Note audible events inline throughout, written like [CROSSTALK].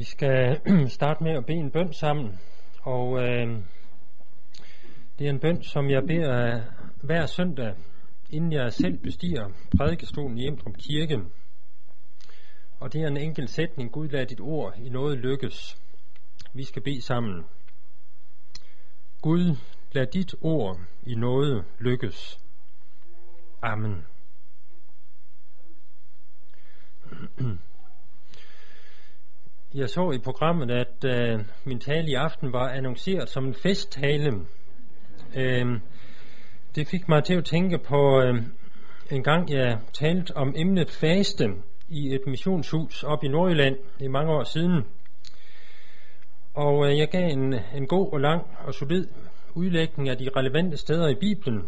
Vi skal [CLEARS THROAT] starte med at bede en bøn sammen, og øh, det er en bøn, som jeg beder hver søndag, inden jeg selv bestiger prædikestolen i Emdrup Kirke. Og det er en enkelt sætning, Gud lad dit ord i noget lykkes. Vi skal bede sammen. Gud, lad dit ord i noget lykkes. Amen. [CLEARS THROAT] Jeg så i programmet, at øh, min tale i aften var annonceret som en festtale. Øh, det fik mig til at tænke på øh, en gang, jeg talte om emnet faste i et missionshus op i Nordjylland i mange år siden. Og øh, jeg gav en, en god og lang og solid udlægning af de relevante steder i Bibelen.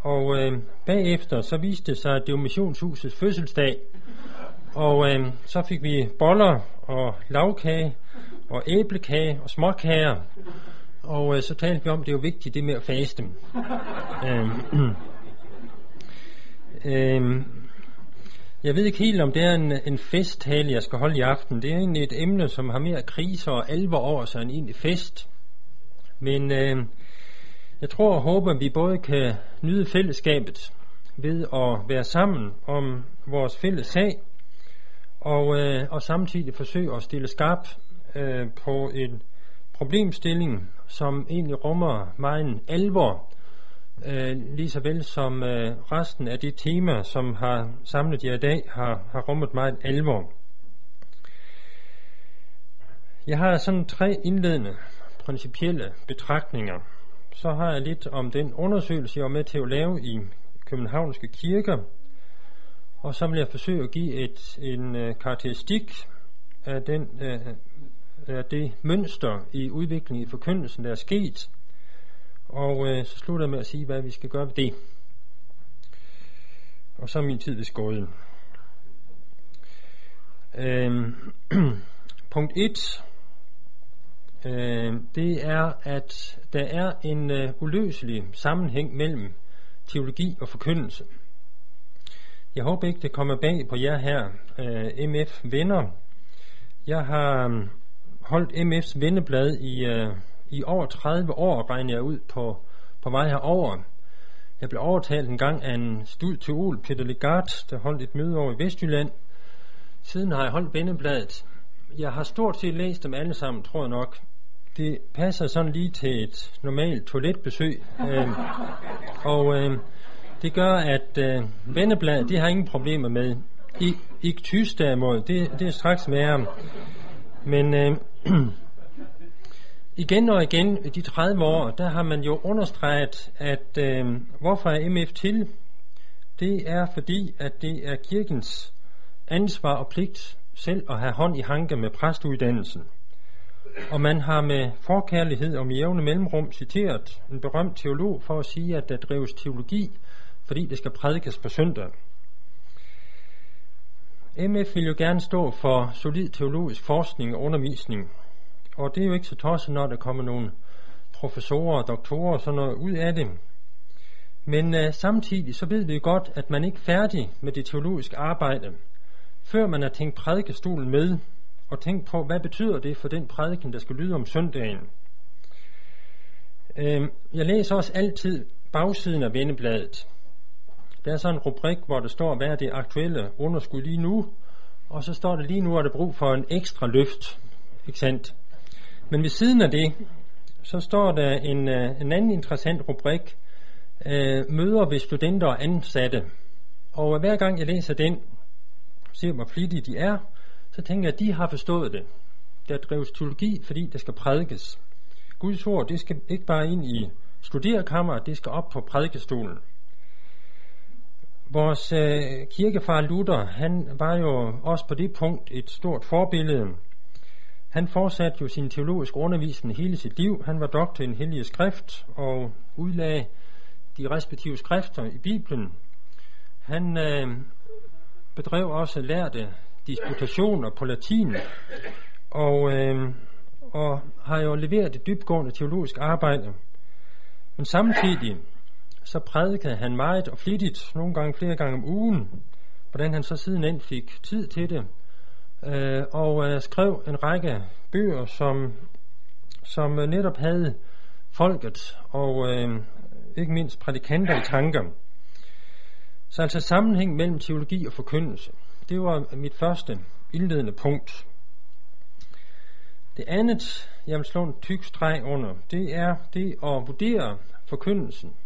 Og øh, bagefter så viste det sig, at det var missionshusets fødselsdag. Og øh, så fik vi boller og lavkage og æblekage og småkager. Og øh, så talte vi om, at det er jo vigtigt det med at faste. øh, øh, [CLEARS THROAT] jeg ved ikke helt, om det er en, en festtale, jeg skal holde i aften. Det er egentlig et emne, som har mere kriser og alvor over sig end egentlig fest. Men øh, jeg tror og håber, at vi både kan nyde fællesskabet ved at være sammen om vores fælles sag, og, øh, og samtidig forsøge at stille skarp øh, på en problemstilling, som egentlig rummer meget alvor, øh, lige så vel som øh, resten af det tema, som har samlet jer i dag, har, har rummet meget alvor. Jeg har sådan tre indledende principielle betragtninger. Så har jeg lidt om den undersøgelse, jeg var med til at lave i københavnske kirker, og så vil jeg forsøge at give et, en øh, karakteristik af, den, øh, af det mønster i udviklingen i forkyndelsen, der er sket. Og øh, så slutter jeg med at sige, hvad vi skal gøre ved det. Og så er min tid vist gået. Øh, [CLEARS THROAT] punkt 1. Øh, det er, at der er en øh, uløselig sammenhæng mellem teologi og forkyndelse. Jeg håber ikke, det kommer bag på jer her, øh, MF-venner. Jeg har um, holdt MF's venneblad i, øh, i over 30 år, regner jeg ud på, på vej herover. Jeg blev overtalt en gang af en studieol, Peter Legard, der holdt et møde over i Vestjylland. Siden har jeg holdt vennebladet. Jeg har stort set læst dem alle sammen, tror jeg nok. Det passer sådan lige til et normalt toiletbesøg. øh, [LAUGHS] og øh, det gør, at øh, vennebladet, de har ingen problemer med. I, ikke tysk derimod, det, det er straks værre. Men øh, [CLEARS THROAT] igen og igen i de 30 år, der har man jo understreget, at øh, hvorfor er MF til? Det er fordi, at det er kirkens ansvar og pligt selv at have hånd i hanke med præstuddannelsen. Og man har med forkærlighed og med jævne mellemrum citeret en berømt teolog for at sige, at der drives teologi fordi det skal prædikes på søndag. MF vil jo gerne stå for solid teologisk forskning og undervisning, og det er jo ikke så tosset, når der kommer nogle professorer og doktorer og sådan noget ud af det. Men øh, samtidig så ved vi jo godt, at man ikke er færdig med det teologiske arbejde, før man har tænkt prædikestolen med, og tænkt på, hvad betyder det for den prædiken, der skal lyde om søndagen. Øh, jeg læser også altid bagsiden af vendebladet, der er sådan en rubrik, hvor der står, hvad er det aktuelle underskud lige nu, og så står der lige nu, at der brug for en ekstra løft. Ikke sandt? Men ved siden af det, så står der en, øh, en anden interessant rubrik, øh, møder ved studenter og ansatte. Og hver gang jeg læser den, ser hvor flittige de er, så tænker jeg, at de har forstået det. Der drives teologi, fordi det skal prædikes. Guds ord, det skal ikke bare ind i studerekammeret, det skal op på prædikestolen. Vores øh, kirkefar Luther, han var jo også på det punkt et stort forbillede. Han fortsatte jo sin teologiske undervisning hele sit liv. Han var doktor i en hellige skrift og udlagde de respektive skrifter i Bibelen. Han øh, bedrev også lærte disputationer på latin og, øh, og har jo leveret et dybgående teologisk arbejde. Men samtidig så prædikede han meget og flittigt, nogle gange flere gange om ugen, hvordan han så siden end fik tid til det, øh, og øh, skrev en række bøger, som, som øh, netop havde folket og øh, ikke mindst prædikanter i tanker. Så altså sammenhæng mellem teologi og forkyndelse. Det var mit første indledende punkt. Det andet, jeg vil slå en tyk streg under, det er det at vurdere forkyndelsen.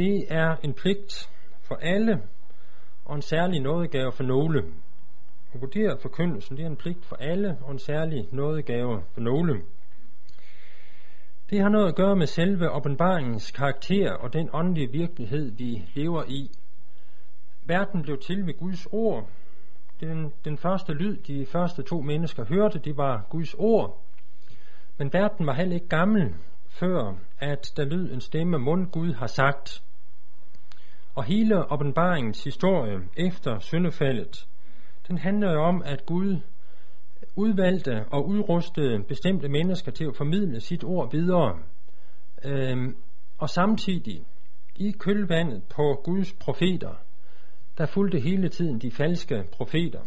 Det er en pligt for alle, og en særlig nådegave for nogle. At vurdere forkyndelsen, det er en pligt for alle, og en særlig nådegave for nogle. Det har noget at gøre med selve åbenbaringens karakter og den åndelige virkelighed, vi lever i. Verden blev til ved Guds ord. Den, den første lyd, de første to mennesker hørte, det var Guds ord. Men verden var heller ikke gammel, før at der lød en stemme, mund Gud har sagt. Og hele åbenbaringens historie efter syndefaldet, den handler jo om, at Gud udvalgte og udrustede bestemte mennesker til at formidle sit ord videre. Øhm, og samtidig i kølvandet på Guds profeter, der fulgte hele tiden de falske profeter,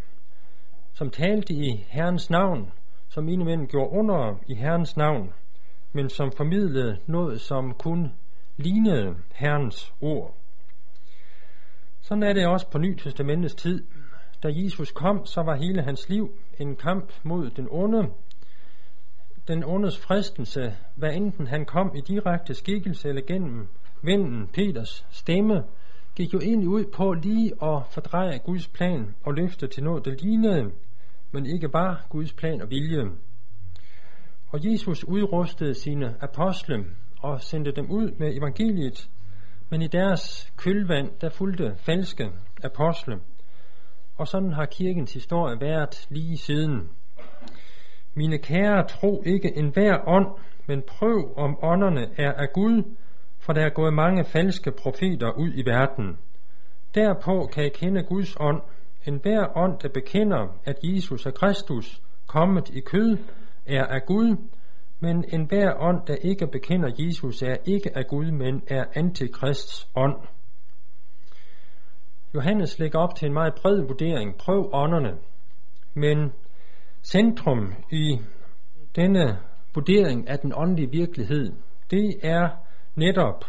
som talte i Herrens navn, som indimellem gjorde under i Herrens navn, men som formidlede noget, som kun lignede Herrens ord. Sådan er det også på Ny Testamentets tid. Da Jesus kom, så var hele hans liv en kamp mod den onde. Den ondes fristelse, hvad enten han kom i direkte skikkelse eller gennem vinden, Peters stemme, gik jo egentlig ud på lige at fordreje Guds plan og løfte til noget, der lignede, men ikke bare Guds plan og vilje. Og Jesus udrustede sine apostle og sendte dem ud med evangeliet, men i deres kølvand, der fulgte falske apostle. Og sådan har kirkens historie været lige siden. Mine kære, tro ikke enhver ånd, men prøv om ånderne er af Gud, for der er gået mange falske profeter ud i verden. Derpå kan I kende Guds ånd. En hver ånd, der bekender, at Jesus er Kristus, kommet i kød, er af Gud, men enhver ånd, der ikke bekender Jesus, er ikke af Gud, men er antikrists ånd. Johannes lægger op til en meget bred vurdering. Prøv ånderne. Men centrum i denne vurdering af den åndelige virkelighed, det er netop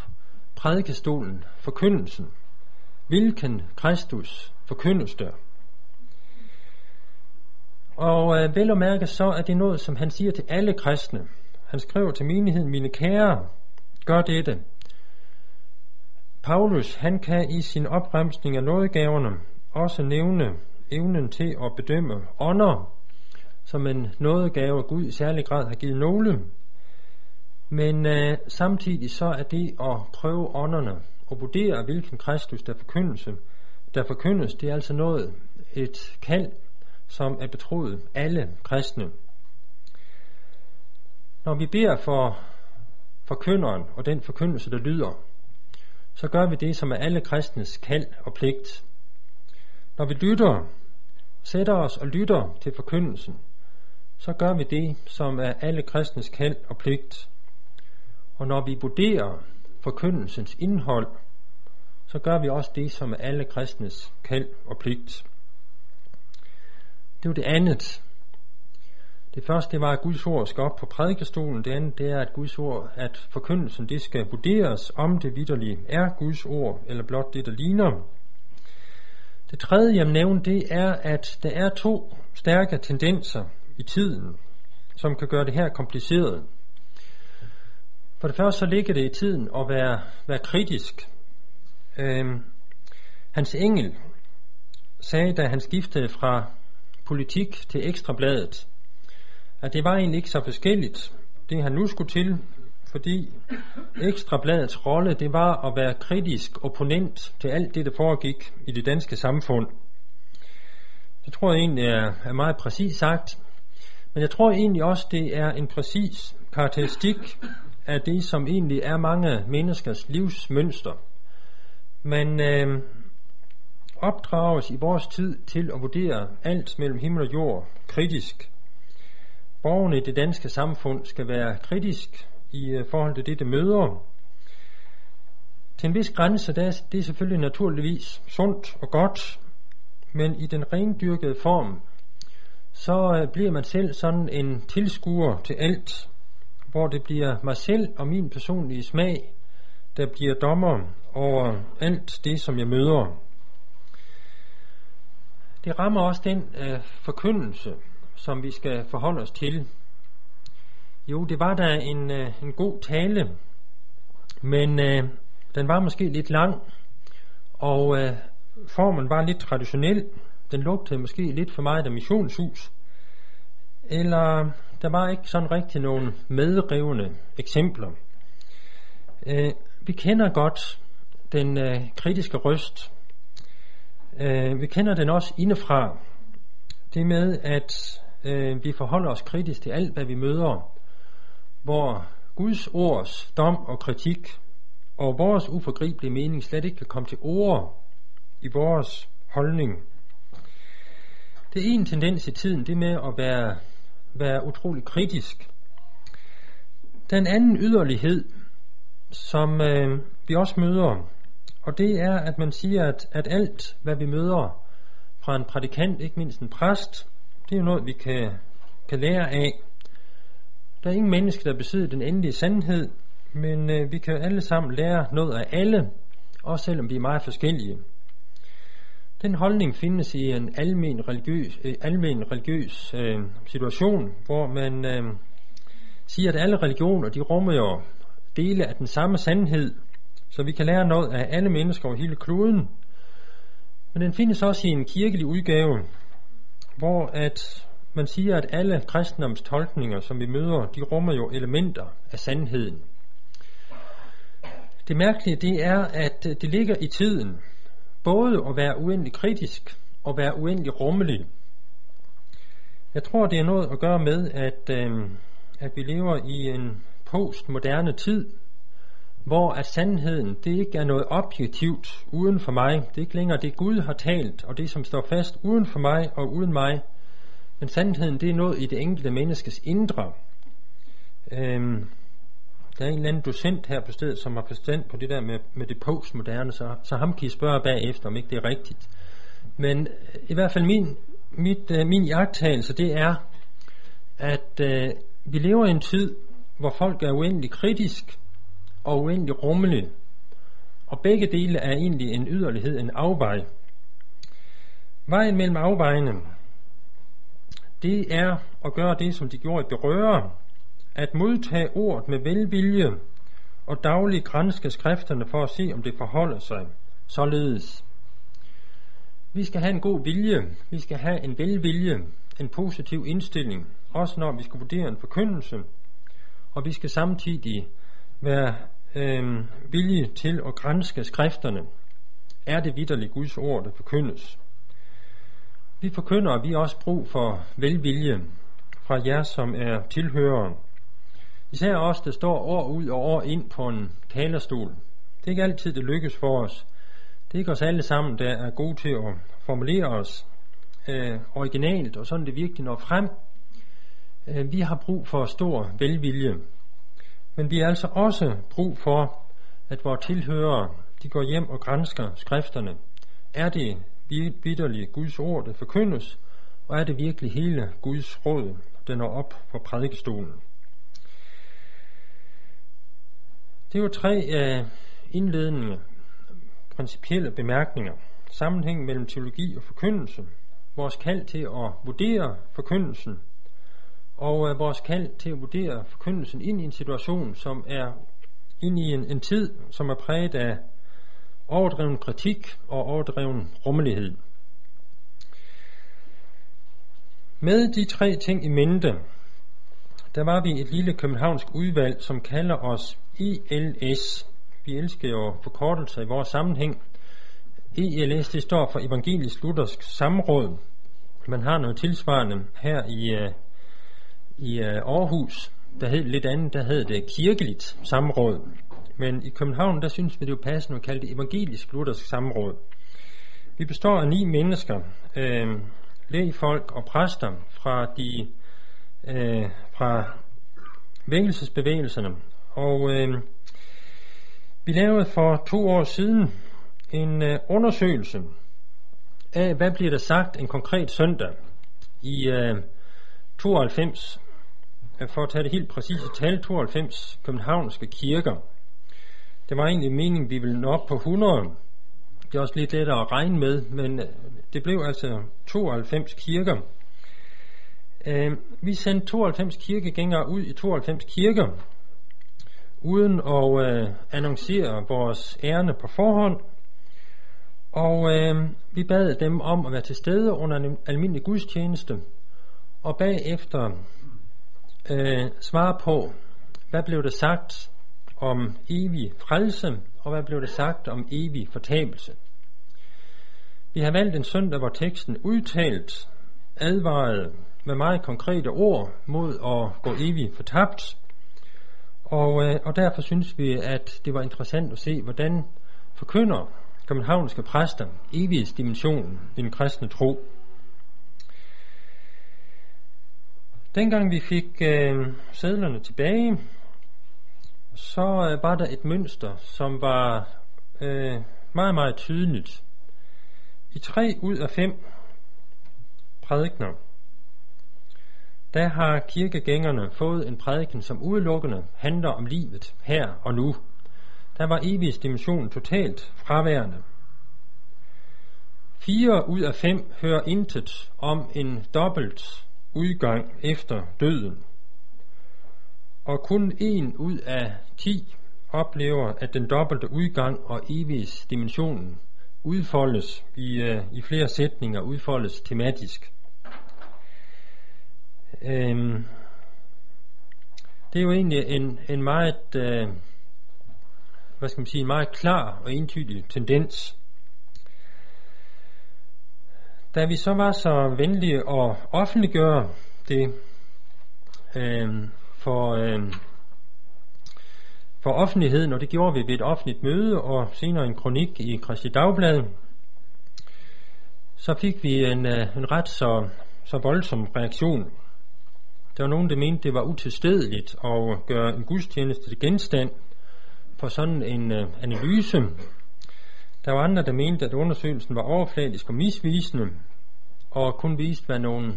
prædikestolen, forkyndelsen. Hvilken Kristus forkyndes der? Og øh, vel at mærke så er det noget, som han siger til alle kristne. Han skriver til menigheden, mine kære, gør dette. Paulus, han kan i sin opremsning af nådegaverne også nævne evnen til at bedømme ånder, som en nådegave Gud i særlig grad har givet nogle. Men øh, samtidig så er det at prøve ånderne og vurdere, hvilken Kristus der forkyndelse, der forkyndes, det er altså noget, et kald, som er betroet alle kristne. Når vi beder for forkynderen og den forkyndelse, der lyder, så gør vi det, som er alle kristnes kald og pligt. Når vi lytter, sætter os og lytter til forkyndelsen, så gør vi det, som er alle kristnes kald og pligt. Og når vi vurderer forkyndelsens indhold, så gør vi også det, som er alle kristnes kald og pligt. Det er jo det andet. Det første det var, at Guds ord skal op på prædikestolen. Det andet det er, at Guds ord, at forkyndelsen det skal vurderes, om det vidderlige er Guds ord, eller blot det, der ligner. Det tredje, jeg nævner, det er, at der er to stærke tendenser i tiden, som kan gøre det her kompliceret. For det første så ligger det i tiden at være, være kritisk. Øhm, hans engel sagde, da han skiftede fra politik til ekstrabladet, at det var egentlig ikke så forskelligt, det han nu skulle til, fordi ekstrabladets rolle, det var at være kritisk opponent til alt det, der foregik i det danske samfund. Det tror jeg egentlig er, er meget præcis sagt, men jeg tror egentlig også, det er en præcis karakteristik af det, som egentlig er mange menneskers livsmønster. Man øh, opdrages i vores tid til at vurdere alt mellem himmel og jord kritisk. Borgerne i det danske samfund skal være kritisk i øh, forhold til det, det møder. Til en vis grænse, der er det selvfølgelig naturligvis sundt og godt, men i den rendyrkede form, så øh, bliver man selv sådan en tilskuer til alt, hvor det bliver mig selv og min personlige smag, der bliver dommer over alt det, som jeg møder. Det rammer også den øh, forkyndelse, som vi skal forholde os til. Jo, det var da en, øh, en god tale, men øh, den var måske lidt lang, og øh, formen var lidt traditionel. Den lugtede måske lidt for meget af missionshus. Eller der var ikke sådan rigtig nogen medrivende eksempler. Øh, vi kender godt den øh, kritiske røst. Øh, vi kender den også indefra. Det med, at øh, vi forholder os kritisk til alt, hvad vi møder, hvor Guds ords dom og kritik og vores uforgribelige mening slet ikke kan komme til ord i vores holdning. Det er en tendens i tiden, det med at være, være utrolig kritisk. Den anden yderlighed, som øh, vi også møder, og det er, at man siger, at, at alt, hvad vi møder fra en prædikant, ikke mindst en præst, det er jo noget, vi kan, kan lære af. Der er ingen menneske, der besidder den endelige sandhed, men øh, vi kan alle sammen lære noget af alle, også selvom vi er meget forskellige. Den holdning findes i en almen religiøs, øh, almen religiøs øh, situation, hvor man øh, siger, at alle religioner de rummer jo dele af den samme sandhed, så vi kan lære noget af alle mennesker over hele kloden. Men den findes også i en kirkelig udgave, hvor at man siger, at alle kristendomstolkninger, som vi møder, de rummer jo elementer af sandheden. Det mærkelige det er, at det ligger i tiden, både at være uendelig kritisk og være uendelig rummelig. Jeg tror, det er noget at gøre med, at, øh, at vi lever i en postmoderne tid, hvor at sandheden, det ikke er noget objektivt uden for mig. Det er ikke længere det, Gud har talt, og det, som står fast uden for mig og uden mig. Men sandheden, det er noget i det enkelte menneskes indre. Øhm, der er en eller anden docent her på stedet, som har forstand på det der med, med det postmoderne, så, så ham kan I spørge bagefter, om ikke det er rigtigt. Men øh, i hvert fald min, mit, øh, min jagttagelse, det er, at øh, vi lever i en tid, hvor folk er uendelig kritisk og uendelig rummelig. Og begge dele er egentlig en yderlighed, en afvej. Vejen mellem afvejene, det er at gøre det, som de gjorde i berøre, at modtage ordet med velvilje og dagligt grænske skrifterne for at se, om det forholder sig således. Vi skal have en god vilje, vi skal have en velvilje, en positiv indstilling, også når vi skal vurdere en forkyndelse, og vi skal samtidig være øh, vilje til at grænske skrifterne. Er det vidderligt Guds ord, der forkyndes? Vi forkynder, vi også brug for velvilje fra jer, som er tilhørere. Især os, der står år ud og år ind på en talerstol. Det er ikke altid, det lykkes for os. Det er ikke os alle sammen, der er gode til at formulere os øh, originalt, og sådan det virkelig når frem. Øh, vi har brug for stor velvilje. Men vi har altså også brug for, at vores tilhørere, de går hjem og grænsker skrifterne. Er det vidderlige Guds ord, der forkyndes, og er det virkelig hele Guds råd, der når op på prædikestolen? Det var tre af indledende principielle bemærkninger. Sammenhæng mellem teologi og forkyndelse. Vores kald til at vurdere forkyndelsen. Og øh, vores kald til at vurdere forkyndelsen ind i en situation, som er ind i en, en tid, som er præget af overdreven kritik og overdreven rummelighed. Med de tre ting i mente, der var vi et lille københavnsk udvalg, som kalder os ELS. Vi elsker jo forkortelser i vores sammenhæng. ELS det står for Evangelisk Luthersk Samråd. Man har noget tilsvarende her i, øh, i uh, Aarhus. Der hed lidt andet, der hed det kirkeligt samråd. Men i København, der synes vi det jo passende at kalde det Evangelisk Luthersk Samråd. Vi består af ni mennesker, øh, lægefolk og præster fra de øh, fra vækkelsesbevægelserne og øh, vi lavede for to år siden en øh, undersøgelse af, hvad bliver der sagt en konkret søndag i øh, 92, for at tage det helt præcise tal, 92 københavnske kirker. Det var egentlig meningen, vi ville nå op på 100. Det er også lidt lettere at regne med, men øh, det blev altså 92 kirker. Øh, vi sendte 92 kirkegængere ud i 92 kirker, uden at øh, annoncere vores ærne på forhånd. Og øh, vi bad dem om at være til stede under en almindelig gudstjeneste, og bagefter øh, svare på, hvad blev der sagt om evig frelse, og hvad blev der sagt om evig fortabelse. Vi har valgt en søndag, hvor teksten udtalt advarede med meget konkrete ord mod at gå evigt fortabt. Og, øh, og derfor synes vi, at det var interessant at se, hvordan forkynder københavnske præster evighedsdimensionen i den kristne tro. Dengang vi fik øh, sædlerne tilbage, så øh, var der et mønster, som var øh, meget, meget tydeligt. I tre ud af fem prædikner, der har kirkegængerne fået en prædiken, som udelukkende handler om livet her og nu. Der var evighedsdimensionen totalt fraværende. Fire ud af fem hører intet om en dobbelt udgang efter døden. Og kun en ud af ti oplever, at den dobbelte udgang og evighedsdimensionen udfoldes i, øh, i flere sætninger, udfoldes tematisk. Øhm, det er jo egentlig en, en meget, øh, hvad skal man sige, en meget klar og entydig tendens. Da vi så var så venlige at offentliggøre det øh, for, øh, for offentligheden, og det gjorde vi ved et offentligt møde og senere en kronik i Kristi Dagblad, så fik vi en, øh, en ret så, så voldsom reaktion. Der var nogen, der mente, det var utilstedeligt at gøre en gudstjeneste til genstand for sådan en øh, analyse. Der var andre, der mente, at undersøgelsen var overfladisk og misvisende, og kun viste, hvad nogle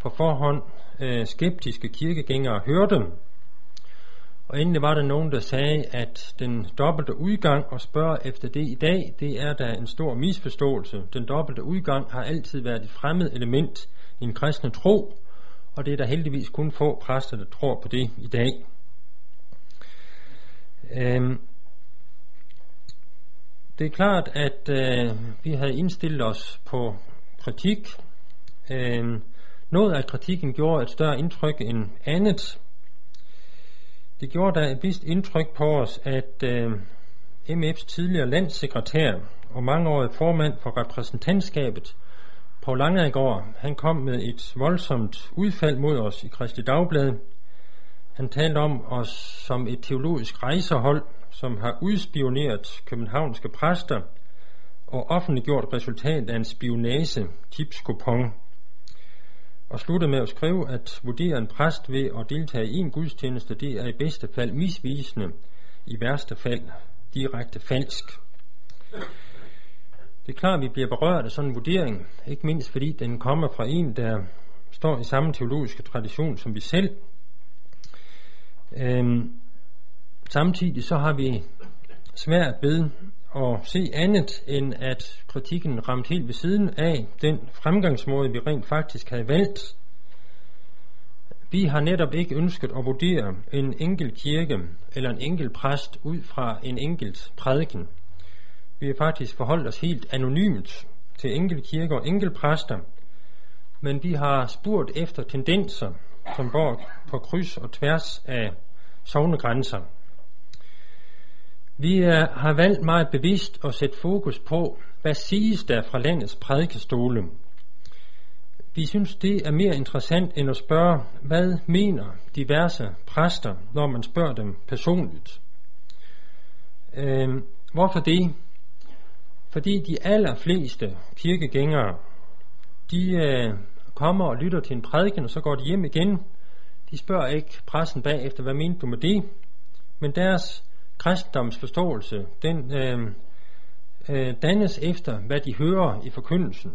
på forhånd øh, skeptiske kirkegængere hørte. Og endelig var der nogen, der sagde, at den dobbelte udgang og spørge efter det i dag, det er da en stor misforståelse. Den dobbelte udgang har altid været et fremmed element i en kristne tro, og det er der heldigvis kun få præster, der tror på det i dag. Øhm, det er klart, at øh, vi havde indstillet os på kritik. Øh, noget af kritikken gjorde et større indtryk end andet. Det gjorde da et vist indtryk på os, at øh, MF's tidligere landssekretær og mangeårig formand for repræsentantskabet Paul Langegaard, han kom med et voldsomt udfald mod os i Kristi Dagblad. Han talte om os som et teologisk rejsehold, som har udspioneret københavnske præster og offentliggjort resultat af en spionage tipskupon og sluttede med at skrive, at vurdere en præst ved at deltage i en gudstjeneste, det er i bedste fald misvisende, i værste fald direkte falsk. Det er klart, at vi bliver berørt af sådan en vurdering, ikke mindst fordi den kommer fra en, der står i samme teologiske tradition som vi selv. Øhm, samtidig så har vi svært ved at se andet, end at kritikken ramte helt ved siden af den fremgangsmåde, vi rent faktisk havde valgt. Vi har netop ikke ønsket at vurdere en enkelt kirke eller en enkelt præst ud fra en enkelt prædiken. Vi har faktisk forholdt os helt anonymt til enkelte kirker og enkelte præster, men vi har spurgt efter tendenser, som går på kryds og tværs af sovnegrænser. Vi har valgt meget bevidst at sætte fokus på, hvad siges der fra landets prædikestole. Vi synes, det er mere interessant end at spørge, hvad mener diverse præster, når man spørger dem personligt. Øh, hvorfor det? Fordi de allerfleste kirkegængere, de øh, kommer og lytter til en prædiken, og så går de hjem igen. De spørger ikke præsten bagefter, hvad mente du med det? Men deres kristendomsforståelse, den øh, øh, dannes efter, hvad de hører i forkyndelsen.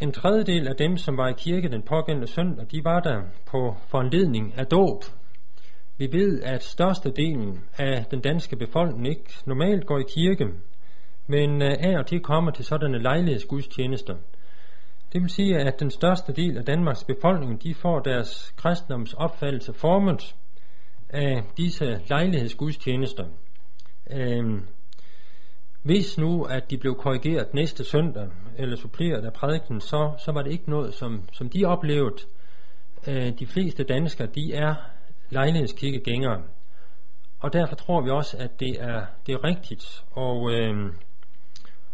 En tredjedel af dem, som var i kirke den pågældende søndag, de var der på foranledning af dåb. Vi ved, at størstedelen af den danske befolkning ikke normalt går i kirke, men øh, af og til kommer til sådanne lejlighedsgudstjenester. Det vil sige, at den største del af Danmarks befolkning, de får deres kristendoms opfattelse formet af disse lejlighedsgudstjenester. øh, hvis nu, at de blev korrigeret næste søndag, eller suppleret af prædiken, så, så var det ikke noget, som, som de oplevede. Øh, de fleste danskere, de er lejlighedskirkegængere. Og derfor tror vi også, at det er, det er rigtigt at, øh,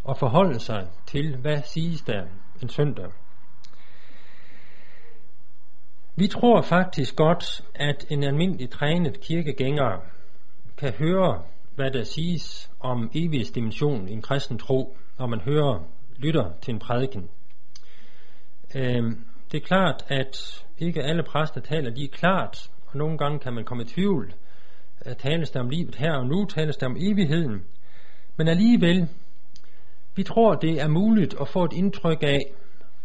at forholde sig til, hvad siges der en søndag. Vi tror faktisk godt, at en almindelig trænet kirkegænger kan høre, hvad der siges om evighedsdimensionen i en kristen tro, når man hører, lytter til en prædiken. Øhm, det er klart, at ikke alle præster taler lige klart, og nogle gange kan man komme i tvivl. Øh, tales der om livet her og nu, tales der om evigheden. Men alligevel, vi tror, det er muligt at få et indtryk af,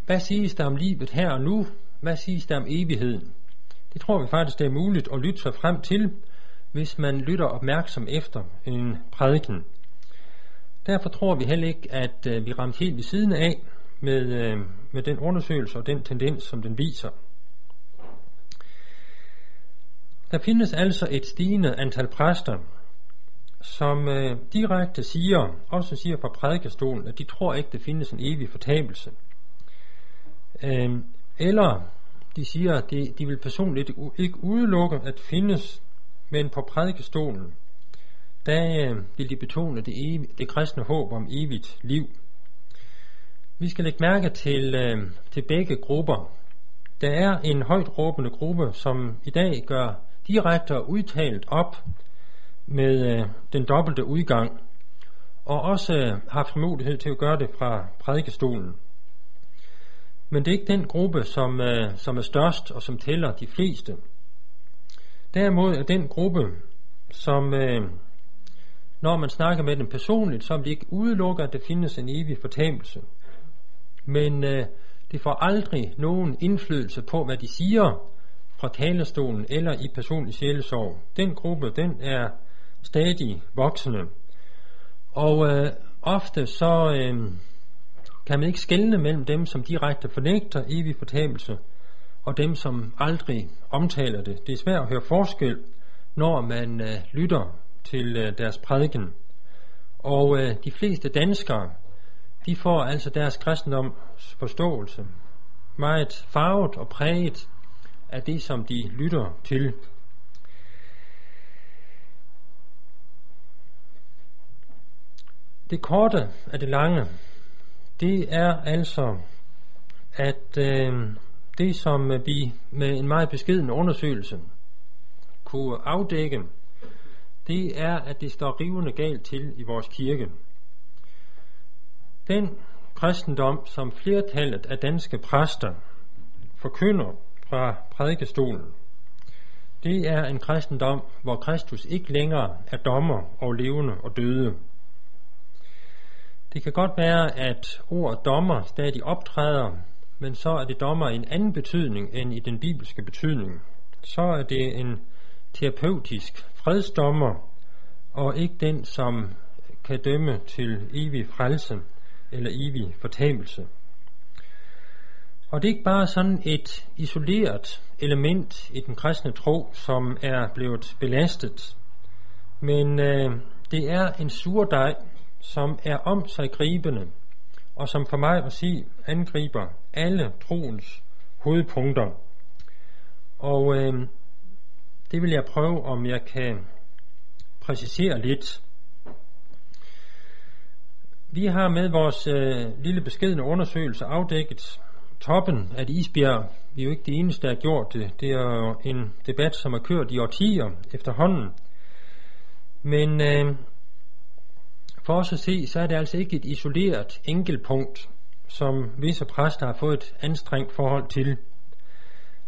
hvad siges der om livet her og nu, hvad siges der om evigheden. Det tror vi faktisk, det er muligt at lytte sig frem til, hvis man lytter opmærksom efter en prædiken. Derfor tror vi heller ikke, at øh, vi ramte helt ved siden af med, øh, med den undersøgelse og den tendens, som den viser. Der findes altså et stigende antal præster, som øh, direkte siger, også siger fra prædikestolen, at de tror ikke, der findes en evig fortabelse. Øh, eller de siger, at de, de vil personligt ikke udelukke, at findes, men på prædikestolen, der øh, vil de betone det, evige, det kristne håb om evigt liv. Vi skal lægge mærke til, øh, til begge grupper. Der er en højt råbende gruppe, som i dag gør direkte og udtalt op med øh, den dobbelte udgang, og også øh, haft mulighed til at gøre det fra prædikestolen. Men det er ikke den gruppe, som, øh, som er størst og som tæller de fleste. Derimod er den gruppe, som øh, når man snakker med dem personligt, så vil de ikke udelukke, at der findes en evig fortabelse. Men øh, det får aldrig nogen indflydelse på, hvad de siger fra talerstolen eller i personlig sjælesorg. Den gruppe, den er stadig voksende. Og øh, ofte så øh, kan man ikke skelne mellem dem, som direkte fornægter evig fortabelse, og dem, som aldrig omtaler det. Det er svært at høre forskel, når man øh, lytter til øh, deres prædiken. Og øh, de fleste danskere, de får altså deres kristendoms forståelse meget farvet og præget af det, som de lytter til. Det korte er det lange, det er altså, at øh, det som vi med en meget beskeden undersøgelse kunne afdække, det er, at det står rivende galt til i vores kirke. Den kristendom, som flertallet af danske præster forkynder fra prædikestolen, det er en kristendom, hvor Kristus ikke længere er dommer og levende og døde. Det kan godt være, at ordet dommer stadig optræder, men så er det dommer i en anden betydning end i den bibelske betydning. Så er det en terapeutisk fredsdommer, og ikke den, som kan dømme til evig frelse eller evig fortabelse. Og det er ikke bare sådan et isoleret element i den kristne tro, som er blevet belastet, men øh, det er en surdej, som er om sig gribende, og som for mig at sige angriber alle troens hovedpunkter. Og øh, det vil jeg prøve, om jeg kan præcisere lidt. Vi har med vores øh, lille beskedende undersøgelse afdækket toppen af et isbjerg. Vi er jo ikke de eneste, der har gjort det. Det er jo en debat, som har kørt i årtier efterhånden. Men øh, for os at se, så er det altså ikke et isoleret enkeltpunkt, som visse præster har fået et anstrengt forhold til.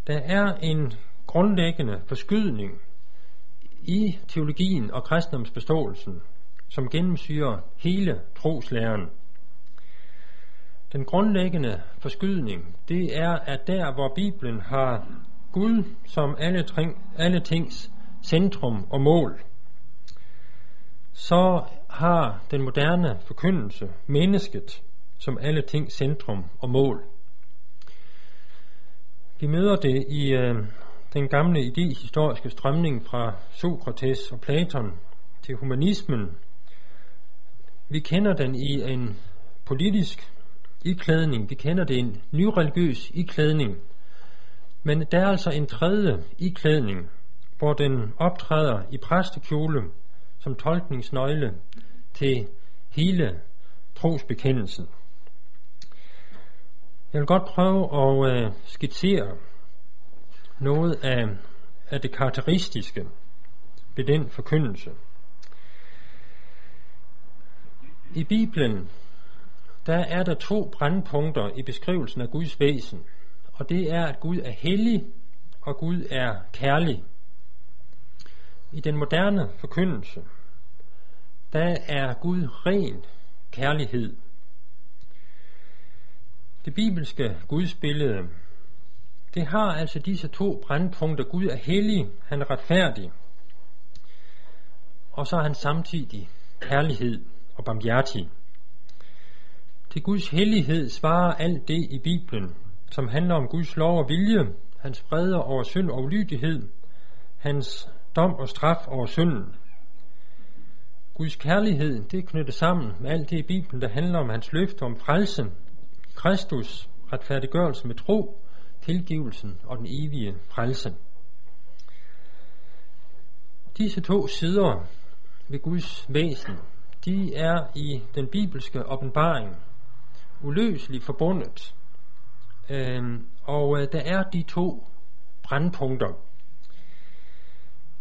Der er en grundlæggende forskydning i teologien og kristendomsforståelsen, som gennemsyrer hele troslæren. Den grundlæggende forskydning, det er, at der hvor Bibelen har Gud som alle, ting, alle tings centrum og mål, så har den moderne forkyndelse mennesket som alle ting centrum og mål. Vi møder det i øh, den gamle idehistoriske strømning fra Sokrates og Platon til humanismen. Vi kender den i en politisk iklædning, vi kender det i en nyreligiøs iklædning, men der er altså en tredje iklædning, hvor den optræder i præstekjole som tolkningsnøgle til hele trosbekendelsen. Jeg vil godt prøve at øh, skitsere noget af, af det karakteristiske ved den forkyndelse. I Bibelen, der er der to brandpunkter i beskrivelsen af Guds væsen, og det er, at Gud er hellig, og Gud er kærlig. I den moderne forkyndelse, der er Gud ren kærlighed. Det bibelske gudsbillede, det har altså disse to brandpunkter. Gud er hellig, han er retfærdig, og så er han samtidig kærlighed og barmhjertig. Til Guds hellighed svarer alt det i Bibelen, som handler om Guds lov og vilje, hans freder over synd og ulydighed, hans dom og straf over synden. Guds kærlighed, det er knyttet sammen med alt det i Bibelen, der handler om hans løfte om frelsen, Kristus, retfærdiggørelse med tro, tilgivelsen og den evige frelse. Disse to sider ved Guds væsen, de er i den bibelske åbenbaring uløseligt forbundet. Øhm, og øh, der er de to brandpunkter.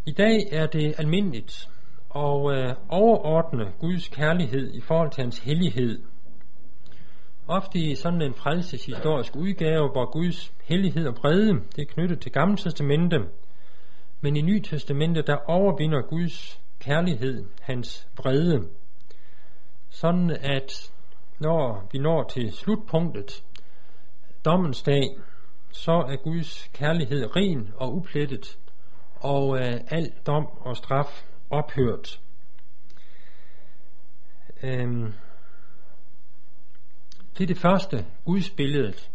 I dag er det almindeligt og øh, overordne Guds kærlighed i forhold til hans hellighed. Ofte i sådan en frelseshistorisk udgave, hvor Guds hellighed og brede, det er knyttet til Gamle Testamente, men i Nye Testamente, der overvinder Guds kærlighed hans brede. Sådan at når vi når til slutpunktet, dommens dag, så er Guds kærlighed ren og uplettet, og øh, al dom og straf ophørt. Øhm, det er det første, Guds billedet.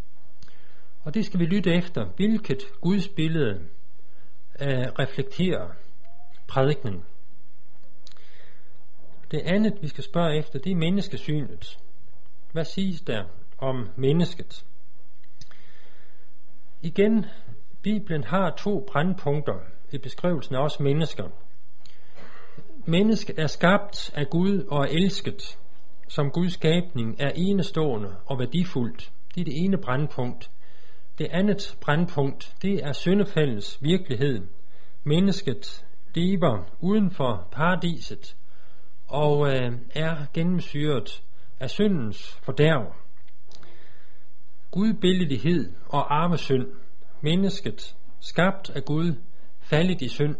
Og det skal vi lytte efter, hvilket Guds billede øh, reflekterer prædiknen. Det andet, vi skal spørge efter, det er menneskesynet. Hvad siges der om mennesket? Igen, Bibelen har to brandpunkter i beskrivelsen af os mennesker. Mennesket er skabt af Gud og er elsket. Som Guds skabning er enestående og værdifuldt. Det er det ene brandpunkt. Det andet brandpunkt, det er syndefaldets virkelighed. Mennesket lever uden for paradiset og øh, er gennemsyret af syndens fordærv. Gudbillighed og arvesynd, mennesket, skabt af Gud, faldet i synd.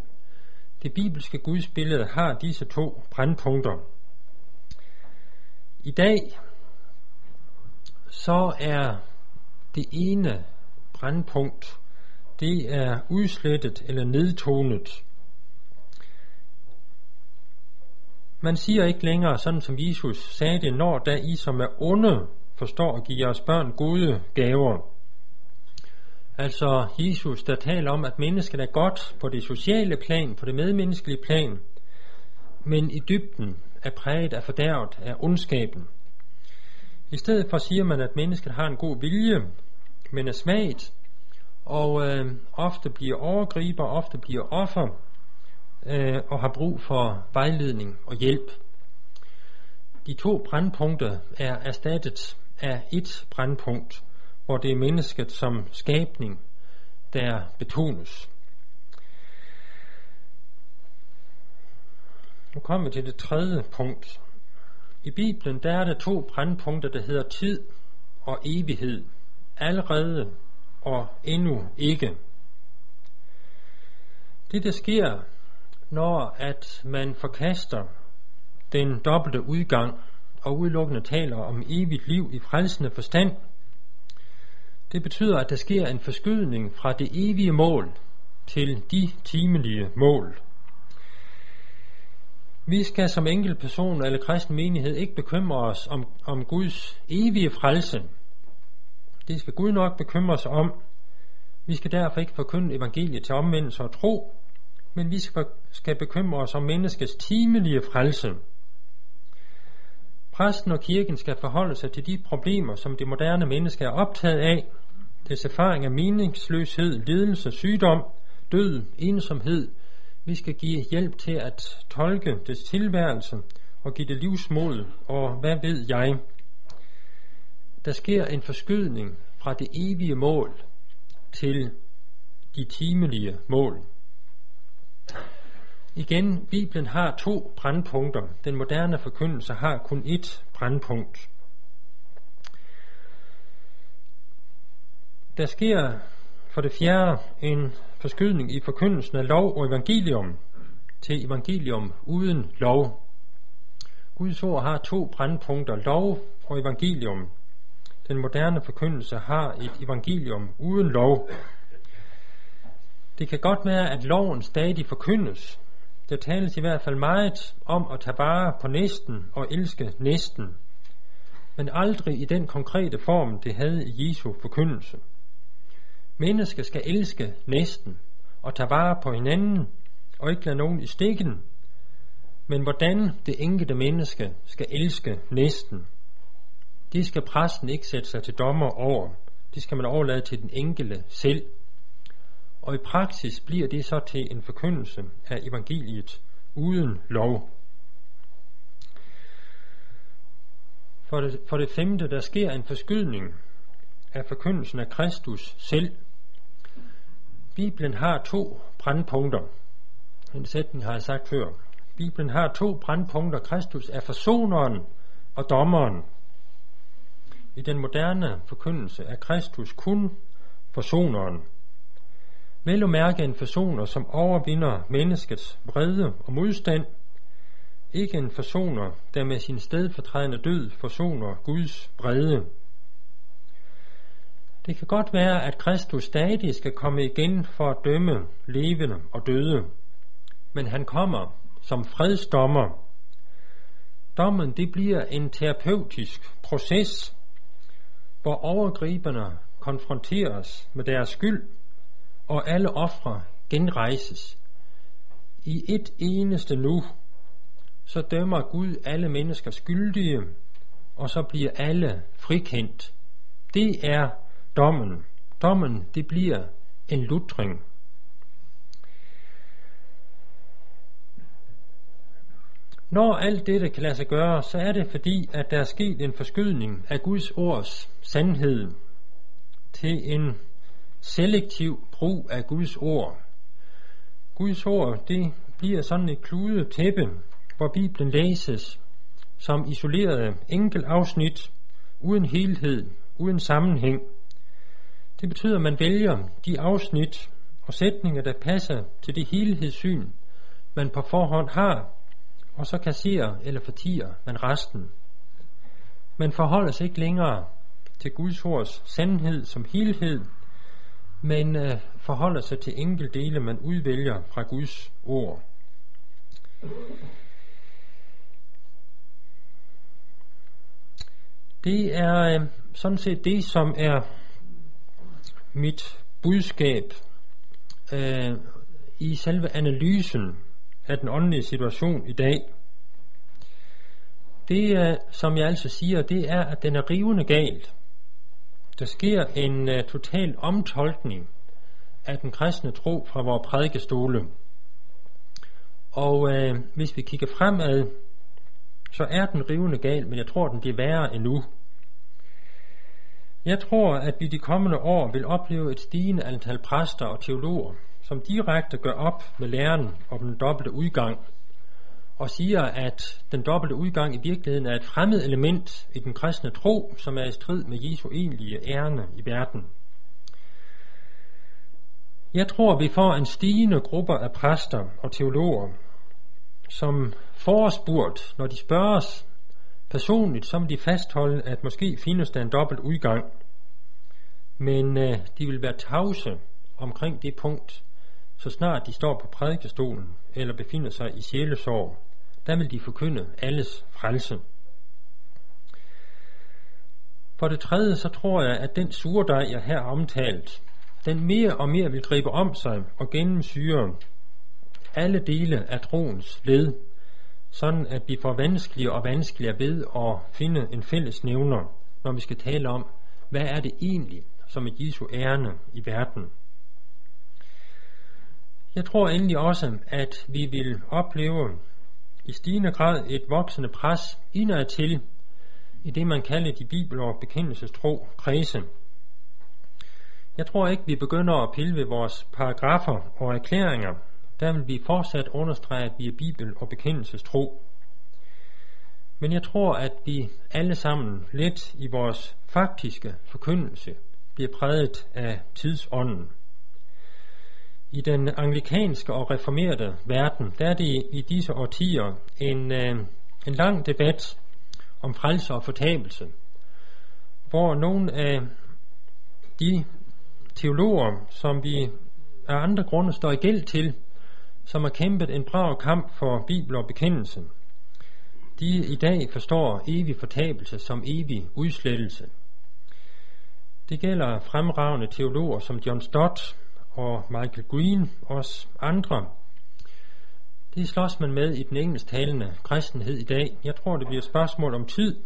Det bibelske gudsbillede har disse to brandpunkter. I dag så er det ene brandpunkt, det er udslettet eller nedtonet. Man siger ikke længere, sådan som Jesus sagde det, når da I som er onde, forstår at give jeres børn gode gaver. Altså Jesus, der taler om, at mennesket er godt på det sociale plan, på det medmenneskelige plan, men i dybden er præget af fordærvet af ondskaben. I stedet for siger man, at mennesket har en god vilje, men er svagt, og øh, ofte bliver overgriber, ofte bliver offer, øh, og har brug for vejledning og hjælp. De to brandpunkter er erstattet af et brandpunkt, hvor det er mennesket som skabning, der betones. Nu kommer vi til det tredje punkt. I Bibelen der er der to brandpunkter, der hedder tid og evighed. Allerede og endnu ikke. Det der sker, når at man forkaster den dobbelte udgang og udelukkende taler om evigt liv i frelsende forstand. Det betyder, at der sker en forskydning fra det evige mål til de timelige mål. Vi skal som person eller kristen menighed ikke bekymre os om, om Guds evige frelse. Det skal Gud nok bekymre sig om. Vi skal derfor ikke forkynde evangeliet til omvendelse og tro, men vi skal bekymre os om menneskets timelige frelse. Præsten og kirken skal forholde sig til de problemer, som det moderne menneske er optaget af. Dets erfaring af meningsløshed, lidelse, sygdom, død, ensomhed. Vi skal give hjælp til at tolke dets tilværelse og give det livsmod, og hvad ved jeg. Der sker en forskydning fra det evige mål til de timelige mål. Igen, Bibelen har to brandpunkter. Den moderne forkyndelse har kun ét brandpunkt. Der sker for det fjerde en forskydning i forkyndelsen af lov og evangelium til evangelium uden lov. Guds ord har to brandpunkter, lov og evangelium. Den moderne forkyndelse har et evangelium uden lov. Det kan godt være, at loven stadig forkyndes, der tales i hvert fald meget om at tage vare på næsten og elske næsten, men aldrig i den konkrete form, det havde i Jesu forkyndelse. Mennesker skal elske næsten og tage vare på hinanden og ikke lade nogen i stikken, men hvordan det enkelte menneske skal elske næsten, det skal præsten ikke sætte sig til dommer over. Det skal man overlade til den enkelte selv og i praksis bliver det så til en forkyndelse af evangeliet uden lov. For det, for det femte, der sker en forskydning af forkyndelsen af Kristus selv. Bibelen har to brandpunkter. En sætning har jeg sagt før. Bibelen har to brandpunkter. Kristus er forsoneren og dommeren. I den moderne forkyndelse er Kristus kun forsoneren. Vel at mærke en forsoner, som overvinder menneskets vrede og modstand, ikke en forsoner, der med sin stedfortrædende død forsoner Guds vrede. Det kan godt være, at Kristus stadig skal komme igen for at dømme levende og døde, men han kommer som fredsdommer. Dommen det bliver en terapeutisk proces, hvor overgriberne konfronteres med deres skyld og alle ofre genrejses. I et eneste nu, så dømmer Gud alle mennesker skyldige, og så bliver alle frikendt. Det er dommen. Dommen, det bliver en lutring. Når alt dette kan lade sig gøre, så er det fordi, at der er sket en forskydning af Guds ords sandhed til en selektiv brug af Guds ord. Guds ord, det bliver sådan et kludet tæppe, hvor Bibelen læses som isolerede enkel afsnit, uden helhed, uden sammenhæng. Det betyder, at man vælger de afsnit og sætninger, der passer til det helhedssyn, man på forhånd har, og så kasserer eller fortiger man resten. Man forholder sig ikke længere til Guds ords sandhed som helhed, men øh, forholder sig til enkelte dele, man udvælger fra Guds ord. Det er øh, sådan set det, som er mit budskab øh, i selve analysen af den åndelige situation i dag. Det, øh, som jeg altså siger, det er, at den er rivende galt. Der sker en uh, total omtolkning af den kristne tro fra vores prædikestole. Og uh, hvis vi kigger fremad, så er den rivende gal, men jeg tror, den bliver værre endnu. Jeg tror, at vi de kommende år vil opleve et stigende antal præster og teologer, som direkte gør op med læren om den dobbelte udgang – og siger, at den dobbelte udgang i virkeligheden er et fremmed element i den kristne tro, som er i strid med Jesu egentlige ærne i verden. Jeg tror, vi får en stigende gruppe af præster og teologer, som forespurgt, når de spørges, Personligt så vil de fastholde, at måske findes der en dobbelt udgang, men øh, de vil være tavse omkring det punkt, så snart de står på prædikestolen eller befinder sig i sjælesorg, der vil de forkynde alles frelse. For det tredje, så tror jeg, at den surdej, jeg her har omtalt, den mere og mere vil gribe om sig og gennemsyre alle dele af troens led, sådan at vi får vanskeligere og vanskeligere ved at finde en fælles nævner, når vi skal tale om, hvad er det egentlig, som er Jesu ærne i verden. Jeg tror endelig også, at vi vil opleve i stigende grad et voksende pres indad til i det, man kalder de bibel- og bekendelsestro kredse. Jeg tror ikke, vi begynder at pille ved vores paragrafer og erklæringer. Der vil vi fortsat understrege, at vi er bibel- og bekendelsestro. Men jeg tror, at vi alle sammen lidt i vores faktiske forkyndelse bliver præget af tidsånden. I den anglikanske og reformerede verden, der er det i disse årtier en, øh, en lang debat om frelse og fortabelse, hvor nogle af de teologer, som vi af andre grunde står i gæld til, som har kæmpet en brav kamp for Bibel og bekendelse, de i dag forstår evig fortabelse som evig udslettelse. Det gælder fremragende teologer som John Stott og Michael Green, også andre. Det slås man med i den engelsktalende kristenhed i dag. Jeg tror, det bliver et spørgsmål om tid,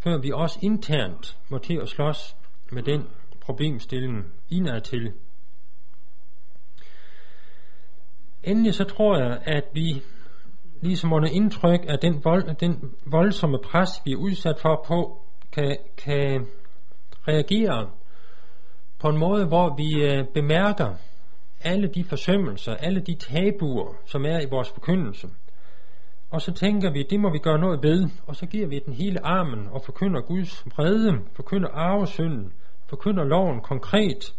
før vi også internt må til at slås med den problemstilling indad til. Endelig så tror jeg, at vi ligesom under indtryk af den, vold, den voldsomme pres, vi er udsat for på, kan, kan reagere på en måde, hvor vi øh, bemærker alle de forsømmelser, alle de tabuer, som er i vores forkyndelse. Og så tænker vi, det må vi gøre noget ved, og så giver vi den hele armen og forkynder Guds vrede, forkynder arvesynden, forkynder loven konkret,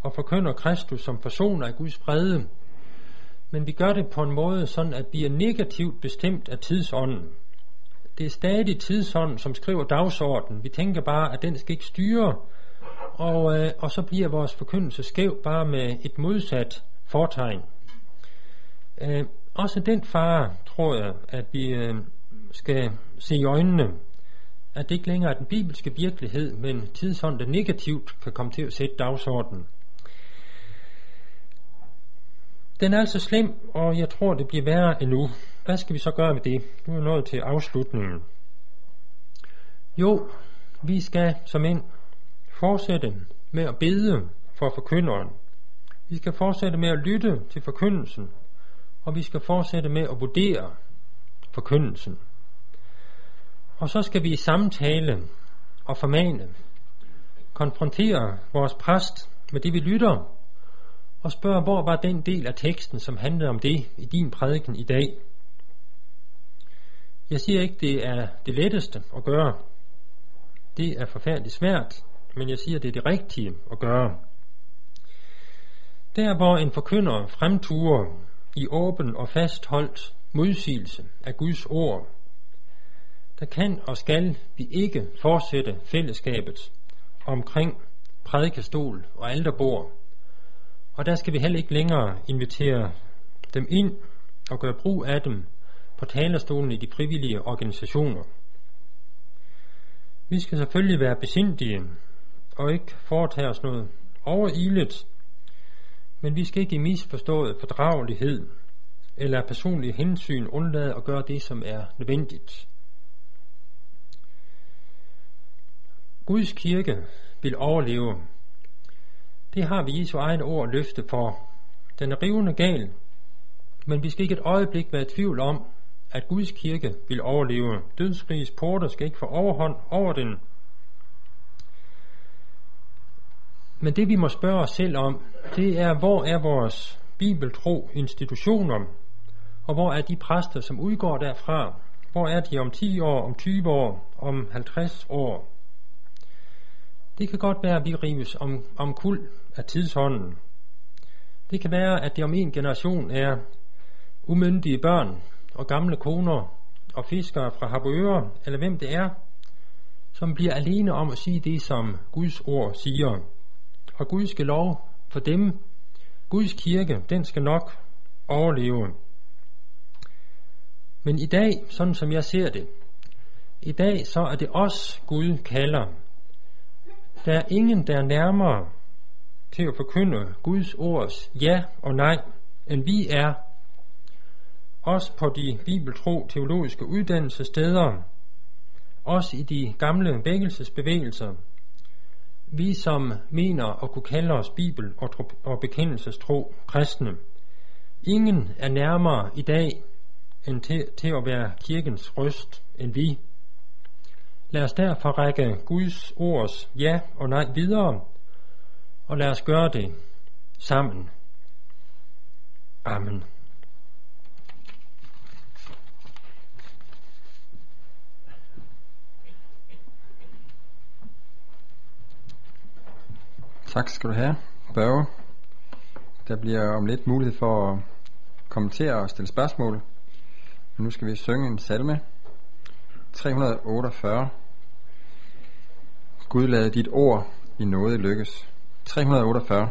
og forkynder Kristus som personer af Guds vrede. Men vi gør det på en måde, sådan at vi er negativt bestemt af tidsånden. Det er stadig tidsånden, som skriver dagsordenen. Vi tænker bare, at den skal ikke styre og, øh, og så bliver vores forkyndelse skæv bare med et modsat fortegn. Øh, også den fare, tror jeg, at vi øh, skal se i øjnene, at det ikke længere er den bibelske virkelighed, men tidsånden, der negativt kan komme til at sætte dagsordenen. Den er altså slem, og jeg tror, det bliver værre endnu. Hvad skal vi så gøre med det? Nu er vi nået til afslutningen. Jo, vi skal som ind fortsætte med at bede for forkynderen. Vi skal fortsætte med at lytte til forkyndelsen, og vi skal fortsætte med at vurdere forkyndelsen. Og så skal vi i samtale og formane, konfrontere vores præst med det, vi lytter, og spørge, hvor var den del af teksten, som handlede om det i din prædiken i dag. Jeg siger ikke, det er det letteste at gøre. Det er forfærdeligt svært, men jeg siger, det er det rigtige at gøre. Der hvor en forkynder fremturer i åben og fastholdt modsigelse af Guds ord, der kan og skal vi ikke fortsætte fællesskabet omkring prædikestol og alterbord. Og der skal vi heller ikke længere invitere dem ind og gøre brug af dem på talerstolen i de frivillige organisationer. Vi skal selvfølgelig være besindige og ikke foretage os noget overilet, men vi skal ikke i misforstået fordragelighed eller personlig hensyn undlade at gøre det, som er nødvendigt. Guds kirke vil overleve. Det har vi Jesu eget ord løfte for. Den er rivende gal, men vi skal ikke et øjeblik være i tvivl om, at Guds kirke vil overleve. Dødsrigets porter skal ikke få overhånd over den, Men det vi må spørge os selv om, det er, hvor er vores bibeltro institutioner, og hvor er de præster, som udgår derfra? Hvor er de om 10 år, om 20 år, om 50 år? Det kan godt være, at vi rives om, om kul af tidshånden. Det kan være, at det om en generation er umyndige børn og gamle koner og fiskere fra Harboøre, eller hvem det er, som bliver alene om at sige det, som Guds ord siger. Og Gud skal lov for dem, Guds kirke, den skal nok overleve. Men i dag, sådan som jeg ser det, i dag så er det os, Gud kalder. Der er ingen, der er nærmere til at forkynde Guds ords ja og nej, end vi er. Også på de bibeltro teologiske uddannelsessteder, også i de gamle vækkelsesbevægelser, vi som mener at kunne kalde os bibel- og, og bekendelsestro kristne. Ingen er nærmere i dag end til, til at være kirkens røst end vi. Lad os derfor række Guds ords ja og nej videre, og lad os gøre det sammen. Amen. Tak skal du have, Børge. Der bliver om lidt mulighed for at kommentere og stille spørgsmål. Nu skal vi synge en salme. 348. Gud lad dit ord i noget lykkes. 348.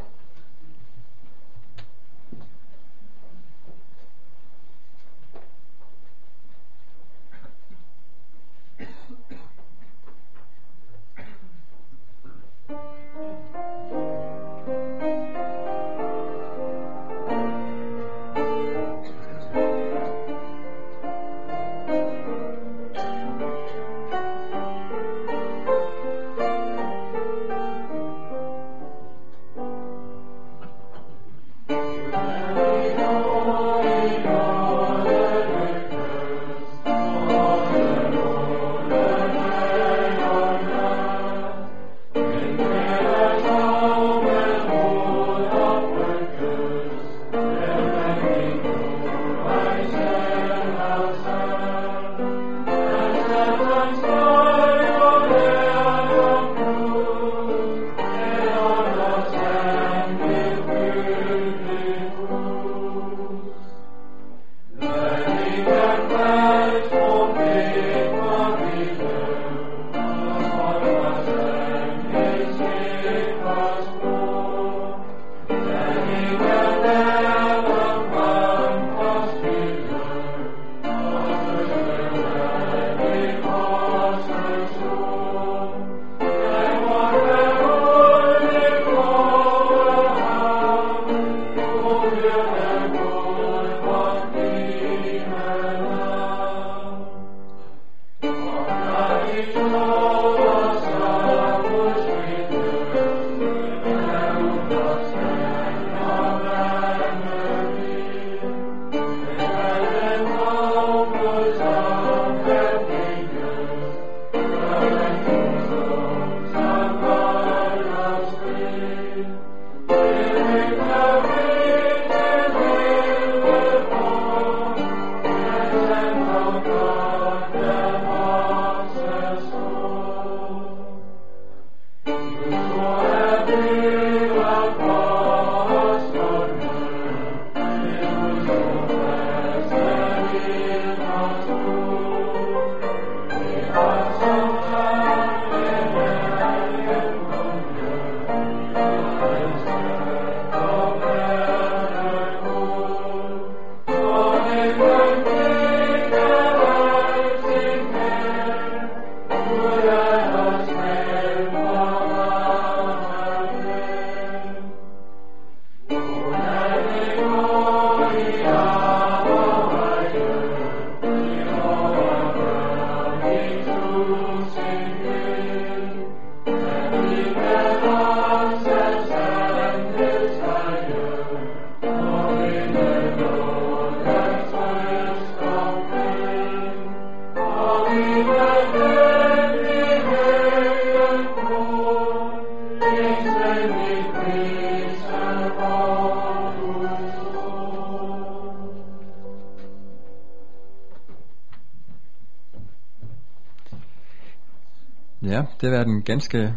været en ganske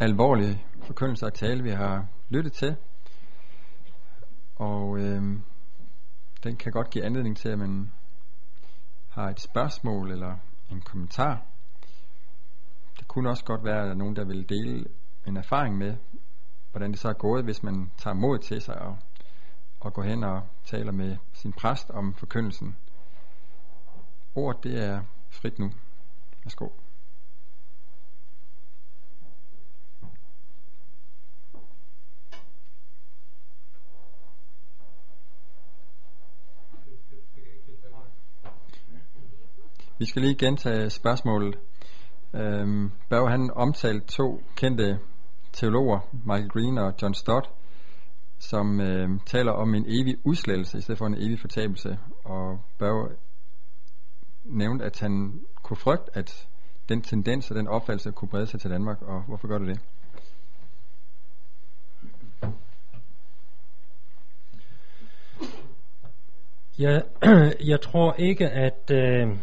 alvorlig forkyndelse og tale, vi har lyttet til. Og øh, den kan godt give anledning til, at man har et spørgsmål eller en kommentar. Det kunne også godt være, at der er nogen, der vil dele en erfaring med, hvordan det så er gået, hvis man tager mod til sig og, og går hen og taler med sin præst om forkyndelsen. Ordet det er frit nu. Værsgo. Vi skal lige gentage spørgsmålet. Øhm, Børge han omtalte to kendte teologer, Michael Green og John Stott, som øh, taler om en evig udslettelse i stedet for en evig fortabelse. Og Børge nævnte, at han kunne frygte, at den tendens og den opfattelse kunne brede sig til Danmark. Og hvorfor gør du det? Jeg, [CLEARS THROAT] jeg tror ikke, at, øh,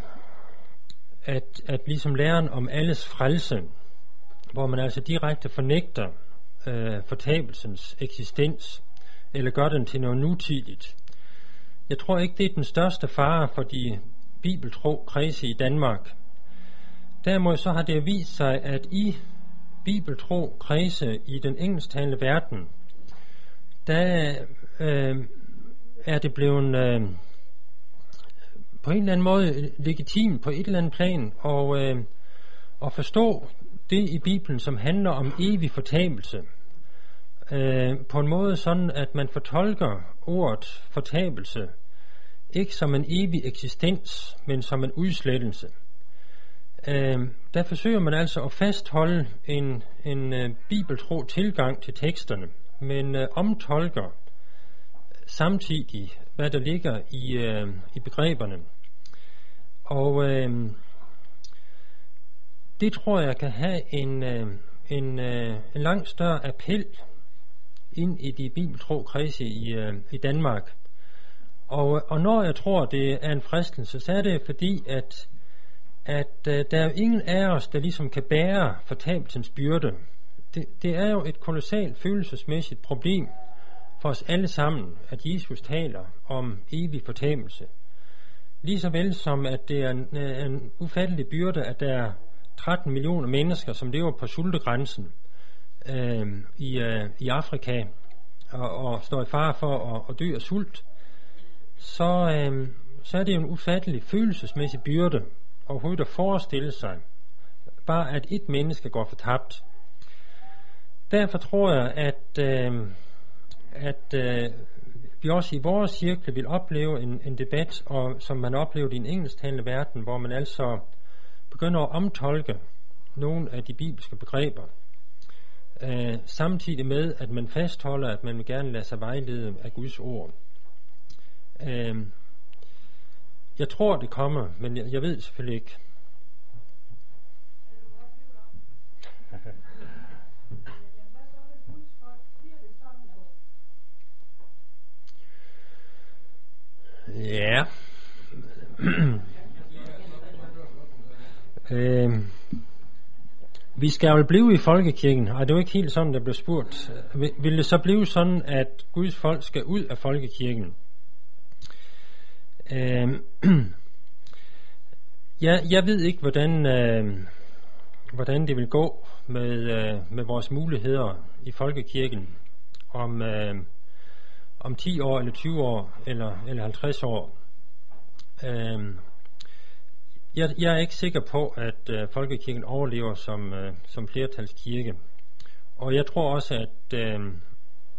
at, at ligesom læren om alles frelse, hvor man altså direkte fornægter øh, fortabelsens eksistens, eller gør den til noget nutidigt. Jeg tror ikke, det er den største fare for de bibeltro kredse i Danmark. Derimod så har det vist sig, at i bibeltro kredse i den engelsktalende verden, der øh, er det blevet øh, på en eller anden måde legitim på et eller andet plan og, øh, at forstå det i Bibelen, som handler om evig fortabelse. Øh, på en måde sådan, at man fortolker ordet fortabelse ikke som en evig eksistens, men som en udslettelse. Øh, der forsøger man altså at fastholde en, en øh, bibeltro tilgang til teksterne, men øh, omtolker samtidig, hvad der ligger i, øh, i begreberne. Og øh, det tror jeg kan have en, øh, en, øh, en langt større appel ind i de bibeltro kredse i, øh, i Danmark, og, og når jeg tror, det er en fristelse, så er det fordi, at, at øh, der er jo ingen af os, der ligesom kan bære fortabelsens byrde. Det, det er jo et kolossalt følelsesmæssigt problem for os alle sammen, at Jesus taler om evig fortabelse. Lige så vel som at det er en, øh, en ufattelig byrde, at der er 13 millioner mennesker, som lever på sultegrænsen øh, i, øh, i Afrika og, og står i fare for at, at dø af sult så, øh, så er det jo en ufattelig følelsesmæssig byrde overhovedet at forestille sig, bare at et menneske går fortabt. Derfor tror jeg, at, øh, at øh, vi også i vores cirkel vil opleve en, en debat, og, som man oplevede i en engelsktalende verden, hvor man altså begynder at omtolke nogle af de bibelske begreber, øh, samtidig med, at man fastholder, at man vil gerne lade sig vejlede af Guds ord. Øh, jeg tror, det kommer, men jeg, jeg ved selvfølgelig ikke. [LAUGHS] Ja. [CLEARS THROAT] øh, vi skal jo blive i folkekirken, og det er ikke helt sådan, der blev spurgt. Vil det så blive sådan, at Guds folk skal ud af folkekirken? Øh, [CLEARS THROAT] jeg, jeg ved ikke, hvordan, øh, hvordan det vil gå med, øh, med vores muligheder i folkekirken om, øh, om 10 år, eller 20 år, eller, eller 50 år. Øh, jeg, jeg er ikke sikker på, at øh, folkekirken overlever som, øh, som flertalskirke. Og jeg tror også, at, øh,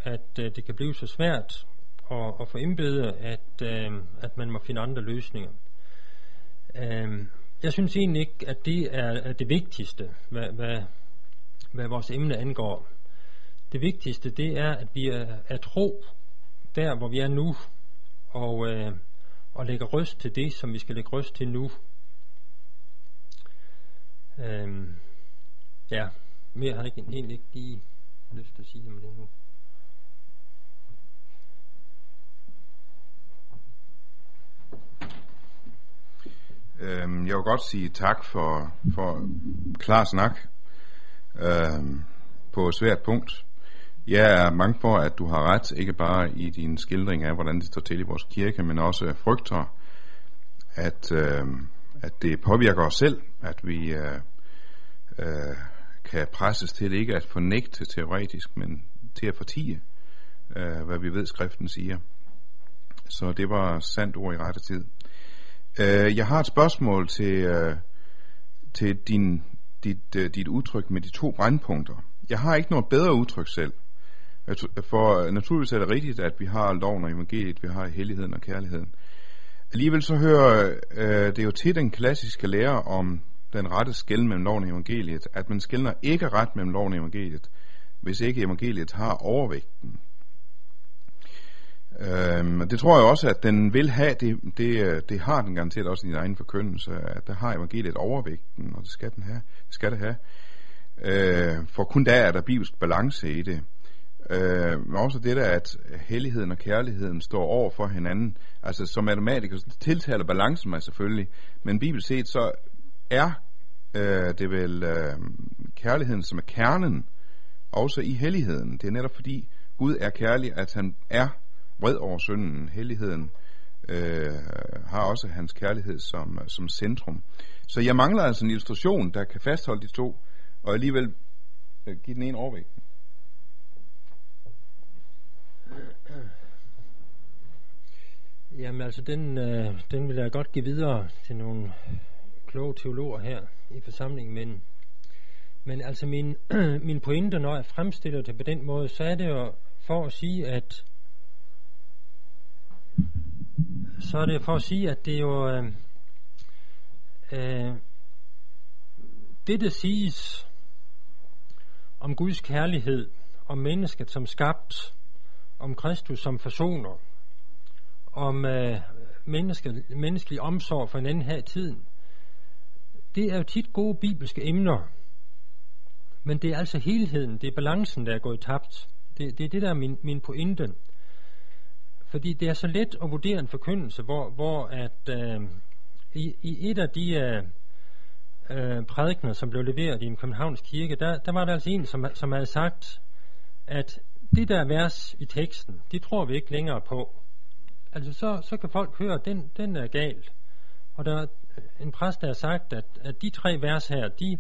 at øh, det kan blive så svært at, at få indbedet, at, øh, at man må finde andre løsninger. Øh, jeg synes egentlig ikke, at det er, er det vigtigste, hvad, hvad, hvad vores emne angår. Det vigtigste, det er, at vi er, er tro der, hvor vi er nu, og, øh, og lægger røst til det, som vi skal lægge røst til nu. Øhm, ja, mere har jeg egentlig ikke lige lyst til at sige om det nu. Øhm, jeg vil godt sige tak for, for klar snak øhm, på et svært punkt. Jeg er mange for, at du har ret, ikke bare i din skildring af, hvordan det står til i vores kirke, men også frygter, at, øh, at det påvirker os selv, at vi øh, øh, kan presses til ikke at fornægte teoretisk, men til at fortige, øh, hvad vi ved skriften siger. Så det var sandt ord i rette tid. Øh, jeg har et spørgsmål til, øh, til din, dit, øh, dit udtryk med de to brandpunkter. Jeg har ikke noget bedre udtryk selv. For øh, naturligvis er det rigtigt, at vi har loven og evangeliet, vi har helligheden og kærligheden. Alligevel så hører øh, det jo til den klassiske lære om den rette skæld mellem loven og evangeliet, at man skældner ikke ret mellem loven og evangeliet, hvis ikke evangeliet har overvægten. Øhm, det tror jeg også, at den vil have, det, det, øh, det har den garanteret også i din egen forkyndelse, at der har evangeliet overvægten, og det skal, den have, det skal det have. Øh, for kun der er der bibelsk balance i det. Øh, men også det der, at helligheden og kærligheden står over for hinanden. Altså som matematiker tiltaler balancen mig selvfølgelig, men bibelsk set så er øh, det vel øh, kærligheden, som er kernen, også i helligheden. Det er netop fordi Gud er kærlig, at han er vred over synden. Helligheden øh, har også hans kærlighed som, som centrum. Så jeg mangler altså en illustration, der kan fastholde de to, og alligevel øh, give den ene overvægten. Jamen altså, den, øh, den vil jeg godt give videre til nogle kloge teologer her i forsamlingen, men, men altså min, [CLEARS THROAT] min pointe, når jeg fremstiller det på den måde, så er det jo for at sige, at så er det for at sige, at det er jo øh, øh, det, der siges om Guds kærlighed, om mennesket som skabt, om Kristus som forsoner, om øh, menneske, menneskelig omsorg for hinanden her i tiden, det er jo tit gode bibelske emner, men det er altså helheden, det er balancen, der er gået tabt. Det, det er det, der er min, min pointe. Fordi det er så let at vurdere en forkyndelse, hvor, hvor at øh, i, i et af de øh, øh, prædikner, som blev leveret i en københavns kirke, der, der var der altså en, som, som havde sagt, at det der vers i teksten, det tror vi ikke længere på. Altså så, så kan folk høre, at den, den er galt. Og der er en præst, der har sagt, at, at de tre vers her, de,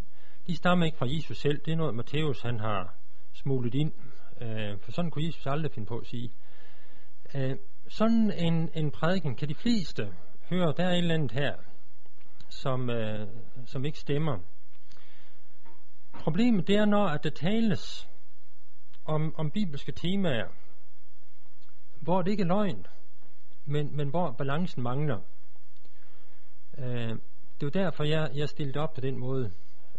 de stammer ikke fra Jesus selv. Det er noget, Matthæus han har smuglet ind. Øh, for sådan kunne Jesus aldrig finde på at sige. Øh, sådan en, en prædiken kan de fleste høre, der er et eller andet her, som, øh, som ikke stemmer. Problemet det er, når at der tales om, om bibelske temaer, hvor det ikke er løgn, men, men hvor balancen mangler. Øh, det er derfor, jeg, jeg stillede op på den måde.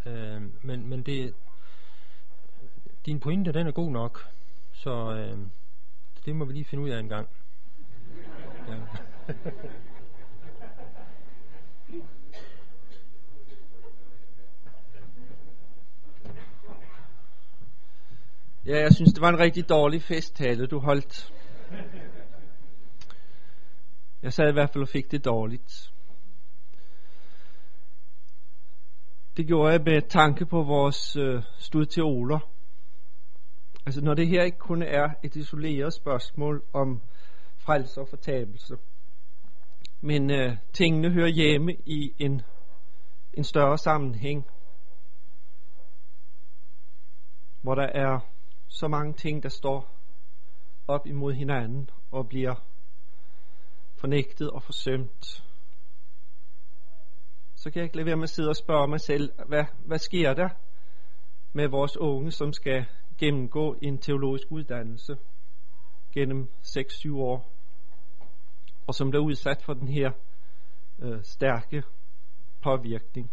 Øh, men men det, din pointe, den er god nok, så øh, det må vi lige finde ud af en gang. Ja. [LAUGHS] Ja, jeg synes, det var en rigtig dårlig festtale, du holdt. Jeg sad i hvert fald og fik det dårligt. Det gjorde jeg med tanke på vores øh, stud til Oler. Altså når det her ikke kun er et isoleret spørgsmål om frelse og fortabelse, men øh, tingene hører hjemme i en, en større sammenhæng, hvor der er så mange ting, der står op imod hinanden og bliver fornægtet og forsømt. Så kan jeg ikke lade være med at sidde og spørge mig selv, hvad, hvad sker der med vores unge, som skal gennemgå en teologisk uddannelse gennem 6-7 år, og som bliver udsat for den her øh, stærke påvirkning.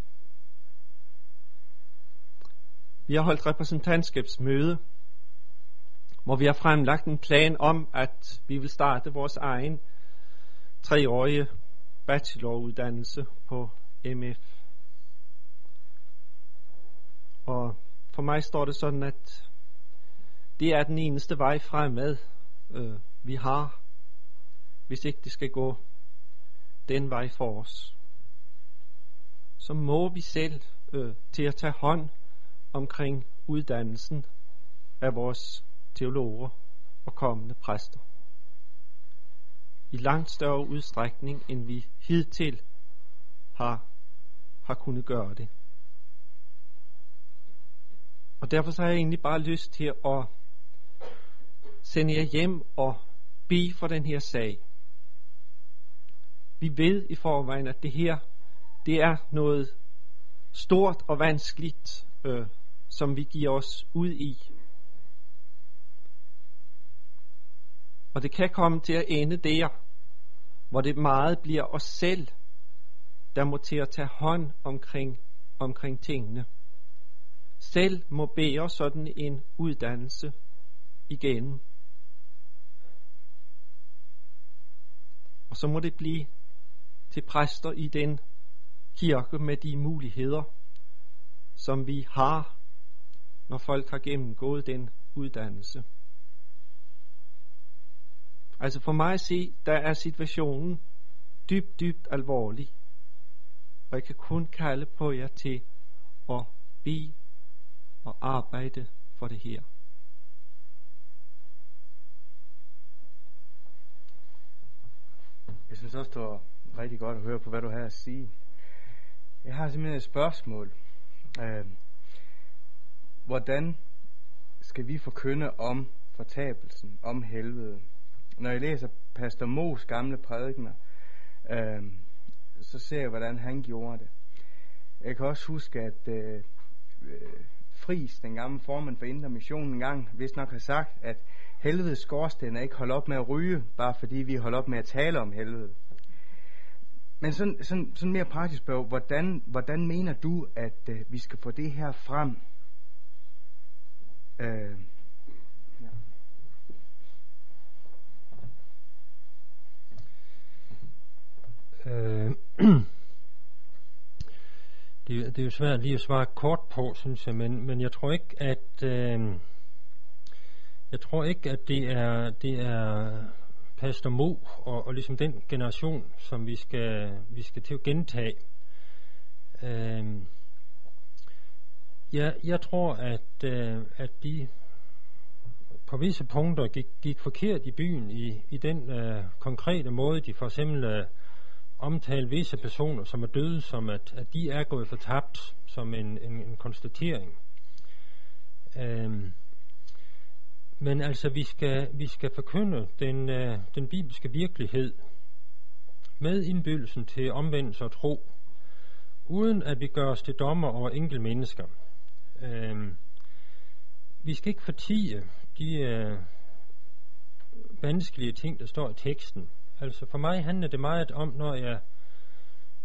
Vi har holdt repræsentantskabsmøde hvor vi har fremlagt en plan om, at vi vil starte vores egen treårige bacheloruddannelse på MF. Og for mig står det sådan, at det er den eneste vej fremad, øh, vi har, hvis ikke det skal gå den vej for os. Så må vi selv øh, til at tage hånd omkring uddannelsen af vores teologer og kommende præster. I langt større udstrækning, end vi hidtil har, har kunnet gøre det. Og derfor så har jeg egentlig bare lyst til at sende jer hjem og bede for den her sag. Vi ved i forvejen, at det her, det er noget stort og vanskeligt, øh, som vi giver os ud i. Og det kan komme til at ende der, hvor det meget bliver os selv, der må til at tage hånd omkring, omkring tingene. Selv må bære sådan en uddannelse igen. Og så må det blive til præster i den kirke med de muligheder, som vi har, når folk har gennemgået den uddannelse. Altså for mig at se, der er situationen dybt, dybt alvorlig. Og jeg kan kun kalde på jer til at bede og arbejde for det her. Jeg synes også, det var rigtig godt at høre på, hvad du har at sige. Jeg har simpelthen et spørgsmål. Øh, hvordan skal vi forkynde om fortabelsen, om helvede? Når jeg læser Pastor Mos gamle prædikner, øh, så ser jeg, hvordan han gjorde det. Jeg kan også huske, at øh, øh Fris, den gamle formand for Indre Mission, en gang vist nok har sagt, at helvedes skorsten er ikke holdt op med at ryge, bare fordi vi holder op med at tale om helvede. Men sådan, sådan, sådan mere praktisk spørg, hvordan, hvordan mener du, at øh, vi skal få det her frem? Øh, ja. Øh, [CLEARS THROAT] det, det er jo svært lige at svare kort på, synes jeg, men, men jeg tror ikke, at øh, jeg tror ikke, at det er, det er Pastor Mo og, og ligesom den generation, som vi skal, vi skal til at gentage. Øh, ja, jeg tror, at, øh, at de på visse punkter gik, gik forkert i byen i, i den øh, konkrete måde, de for eksempel øh, omtale visse personer, som er døde, som at, at de er gået fortabt, som en, en, en konstatering. Øhm, men altså, vi skal, vi skal forkynde den, øh, den bibelske virkelighed med indbydelsen til omvendelse og tro, uden at vi gør os til dommer over enkelte mennesker. Øhm, vi skal ikke fortige de øh, vanskelige ting, der står i teksten. Altså for mig handler det meget om, når jeg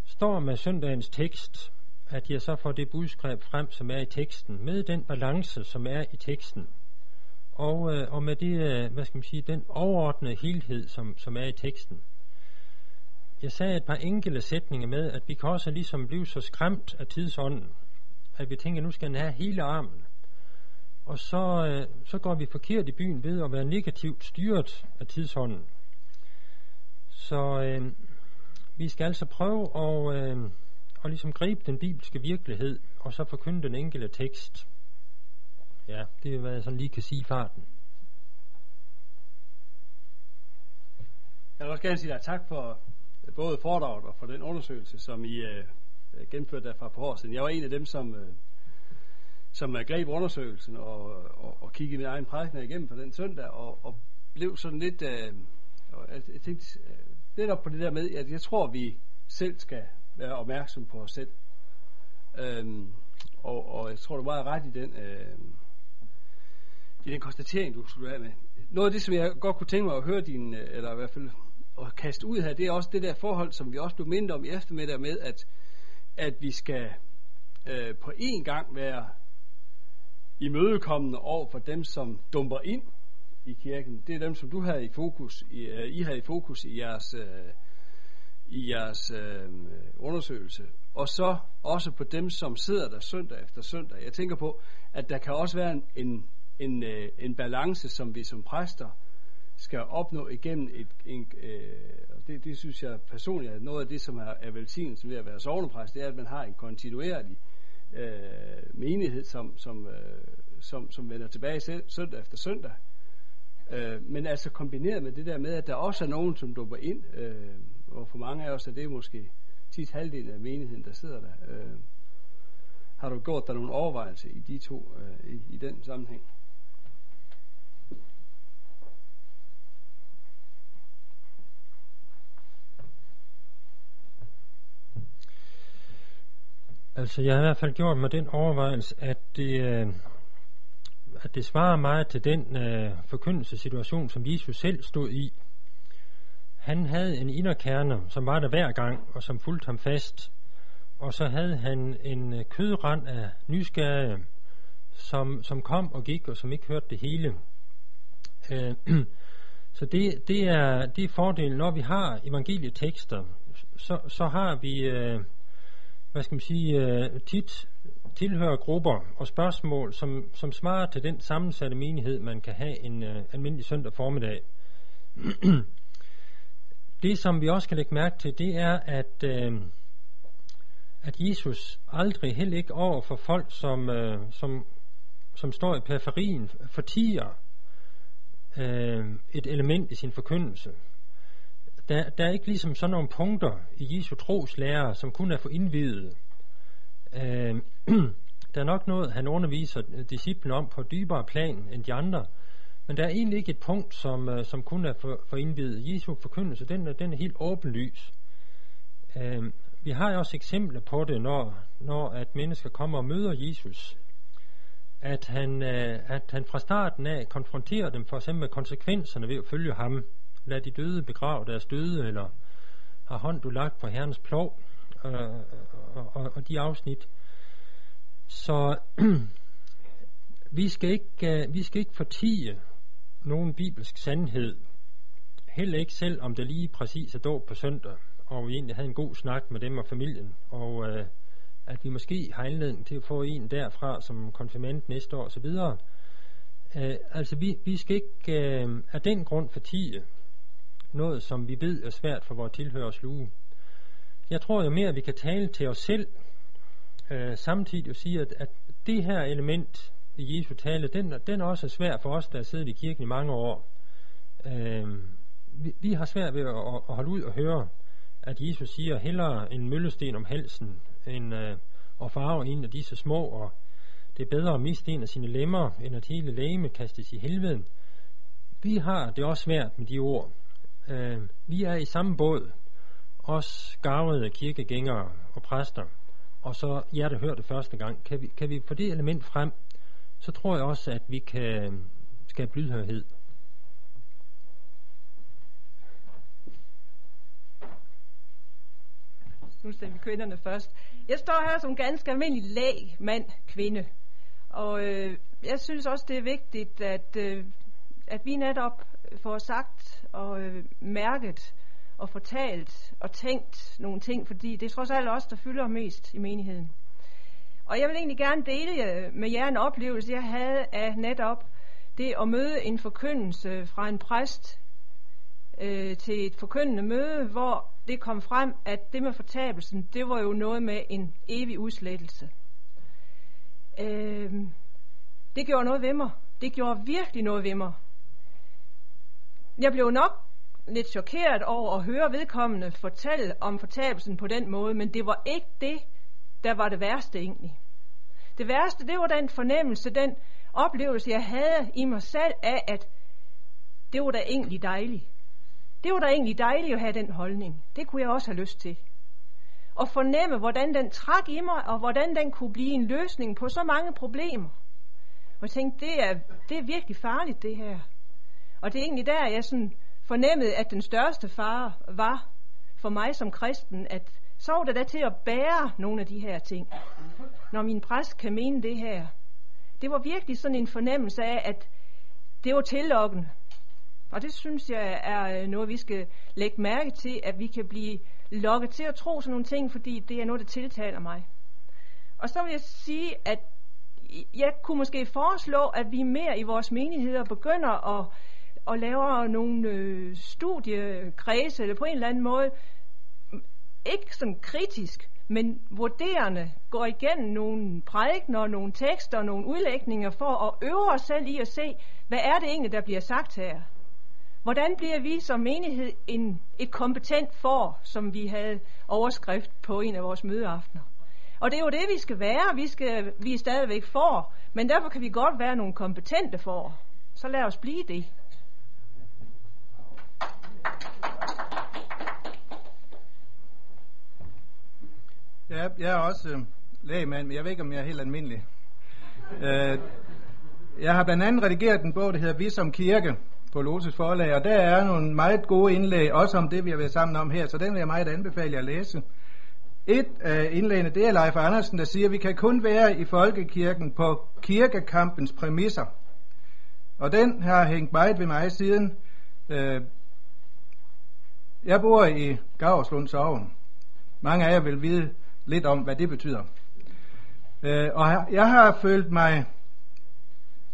står med søndagens tekst, at jeg så får det budskab frem, som er i teksten, med den balance, som er i teksten, og, øh, og med det, øh, hvad skal man sige, den overordnede helhed, som, som er i teksten. Jeg sagde et par enkelte sætninger med, at vi kan også ligesom blive så skræmt af tidsånden, at vi tænker, at nu skal den have hele armen. Og så, øh, så går vi forkert i byen ved at være negativt styret af tidsånden. Så øh, vi skal altså prøve at, øh, at ligesom gribe den bibelske virkelighed, og så forkynde den enkelte tekst. Ja, det er, hvad jeg sådan lige kan sige i farten. Jeg vil også gerne sige dig tak for øh, både foredraget og for den undersøgelse, som I øh, øh gennemførte der fra på år siden. Jeg var en af dem, som, øh, som øh, greb undersøgelsen og, og, og kiggede min egen prædiken igennem for den søndag, og, og blev sådan lidt... Øh, og jeg, jeg tænkte, øh, netop på det der med, at jeg tror, vi selv skal være opmærksom på os selv. Øhm, og, og jeg tror, du var ret i den, øh, i den konstatering, du skulle have med. Noget af det, som jeg godt kunne tænke mig at høre din, øh, eller i hvert fald at kaste ud her, det er også det der forhold, som vi også blev mindre om i eftermiddag med, at, at vi skal øh, på én gang være imødekommende over for dem, som dumper ind i kirken, det er dem, som du havde i fokus, i, uh, I havde i fokus i jeres, uh, i jeres uh, undersøgelse. Og så også på dem, som sidder der søndag efter søndag. Jeg tænker på, at der kan også være en, en, en, uh, en balance, som vi som præster skal opnå igennem et, en, øh, det, det synes jeg personligt er noget af det, som er, er velsignelsen ved at være sovnepræst, det er, at man har en kontinuerlig øh, menighed, som, som, øh, som, som vender tilbage søndag efter søndag, Øh, men altså kombineret med det der med, at der også er nogen, som dumper ind, øh, og for mange af os er det måske tit halvdelen af menigheden, der sidder der. Øh, har du gjort dig nogle overvejelser i de to, øh, i, i den sammenhæng? Altså, jeg har i hvert fald gjort mig den overvejelse, at det, øh, at det svarer meget til den øh, forkyndelsessituation, som Jesus selv stod i. Han havde en inderkerne, som var der hver gang, og som fulgte ham fast. Og så havde han en øh, kødrand af nysgerrige, som, som kom og gik, og som ikke hørte det hele. Øh, [CLEARS THROAT] så det, det, er, det er fordelen, når vi har evangelietekster, så, så har vi, øh, hvad skal man sige, øh, tit tilhører grupper og spørgsmål, som, som svarer til den sammensatte menighed, man kan have en øh, almindelig søndag formiddag. [CLEARS THROAT] det, som vi også kan lægge mærke til, det er, at, øh, at Jesus aldrig, heller ikke over for folk, som, øh, som, som står i periferien, fortiger øh, et element i sin forkyndelse. Der, der er ikke ligesom sådan nogle punkter i Jesu troslærer, som kun er for indvidet. Øh, [CLEARS THROAT] der er nok noget, han underviser disciplen om på dybere plan end de andre, men der er egentlig ikke et punkt, som, øh, som kun er for, for indvidet. Jesu forkyndelse, den er, den er helt åbenlys. Øh, vi har jo også eksempler på det, når, når at mennesker kommer og møder Jesus. At han, øh, at han fra starten af konfronterer dem for eksempel med konsekvenserne ved at følge ham. Lad de døde begrave deres døde, eller har hånd du lagt på herrens plov, øh, og, og, og de afsnit. Så [CLEARS THROAT] vi, skal ikke, uh, vi skal ikke fortige nogen bibelsk sandhed, heller ikke selv om det lige præcis er dåb på søndag, og vi egentlig havde en god snak med dem og familien, og uh, at vi måske har anledning til at få en derfra som konfirmand næste år osv. Uh, øh, altså vi, vi skal ikke uh, af den grund fortige noget, som vi ved er svært for vores tilhører at sluge. Jeg tror jo mere, at vi kan tale til os selv, øh, samtidig og sige, at, at det her element i Jesu tale, den, den er også svær for os, der har siddet i kirken i mange år. Øh, vi, vi har svært ved at, at, holde ud og høre, at Jesus siger, hellere en møllesten om halsen, end øh, at farve en af disse små, og det er bedre at miste en af sine lemmer, end at hele lægeme kastes i helveden. Vi har det også svært med de ord. Øh, vi er i samme båd, os garvede kirkegængere og præster, og så jer, der hørte første gang. Kan vi, kan vi få det element frem, så tror jeg også, at vi kan skabe lydhørhed. Nu ser vi kvinderne først. Jeg står her som ganske almindelig lag mand, kvinde. Og øh, jeg synes også, det er vigtigt, at, øh, at vi netop får sagt og øh, mærket, og fortalt og tænkt nogle ting, fordi det er trods alt os, der fylder mest i menigheden. Og jeg vil egentlig gerne dele med jer en oplevelse, jeg havde af netop det at møde en forkyndelse fra en præst øh, til et forkyndende møde, hvor det kom frem, at det med fortabelsen, det var jo noget med en evig udslettelse. Øh, det gjorde noget ved mig. Det gjorde virkelig noget ved mig. Jeg blev nok lidt chokeret over at høre vedkommende fortælle om fortabelsen på den måde, men det var ikke det, der var det værste egentlig. Det værste, det var den fornemmelse, den oplevelse, jeg havde i mig selv af, at det var da egentlig dejligt. Det var da egentlig dejligt at have den holdning. Det kunne jeg også have lyst til. Og fornemme, hvordan den trak i mig, og hvordan den kunne blive en løsning på så mange problemer. Og jeg tænkte, det er, det er virkelig farligt, det her. Og det er egentlig der, jeg sådan fornemmede, at den største fare var for mig som kristen, at så var det da til at bære nogle af de her ting. Når min præst kan mene det her. Det var virkelig sådan en fornemmelse af, at det var tillokkende. Og det synes jeg er øh, noget, vi skal lægge mærke til, at vi kan blive lokket til at tro sådan nogle ting, fordi det er noget, der tiltaler mig. Og så vil jeg sige, at jeg kunne måske foreslå, at vi mere i vores menigheder begynder at og laver nogle øh, studiekredse, eller på en eller anden måde, ikke sådan kritisk, men vurderende, går igennem nogle prædikner, nogle tekster og nogle udlægninger for at øve os selv i at se, hvad er det egentlig, der bliver sagt her? Hvordan bliver vi som menighed en, et kompetent for, som vi havde overskrift på en af vores mødeaftener? Og det er jo det, vi skal være. Vi, skal, vi er stadigvæk for, men derfor kan vi godt være nogle kompetente for. Så lad os blive det. Ja, jeg er også øh, lægemand, men jeg ved ikke, om jeg er helt almindelig. Øh, jeg har blandt andet redigeret en bog, der hedder Vi som Kirke på Loses forlag, og der er nogle meget gode indlæg, også om det, vi har været sammen om her, så den vil jeg meget anbefale jer at læse. Et af indlægene, det er Leif Andersen, der siger, at vi kan kun være i folkekirken på kirkekampens præmisser. Og den har hængt meget ved mig siden. Øh, jeg bor i Gavslund Sovn. Mange af jer vil vide lidt om, hvad det betyder. Øh, og jeg har følt mig,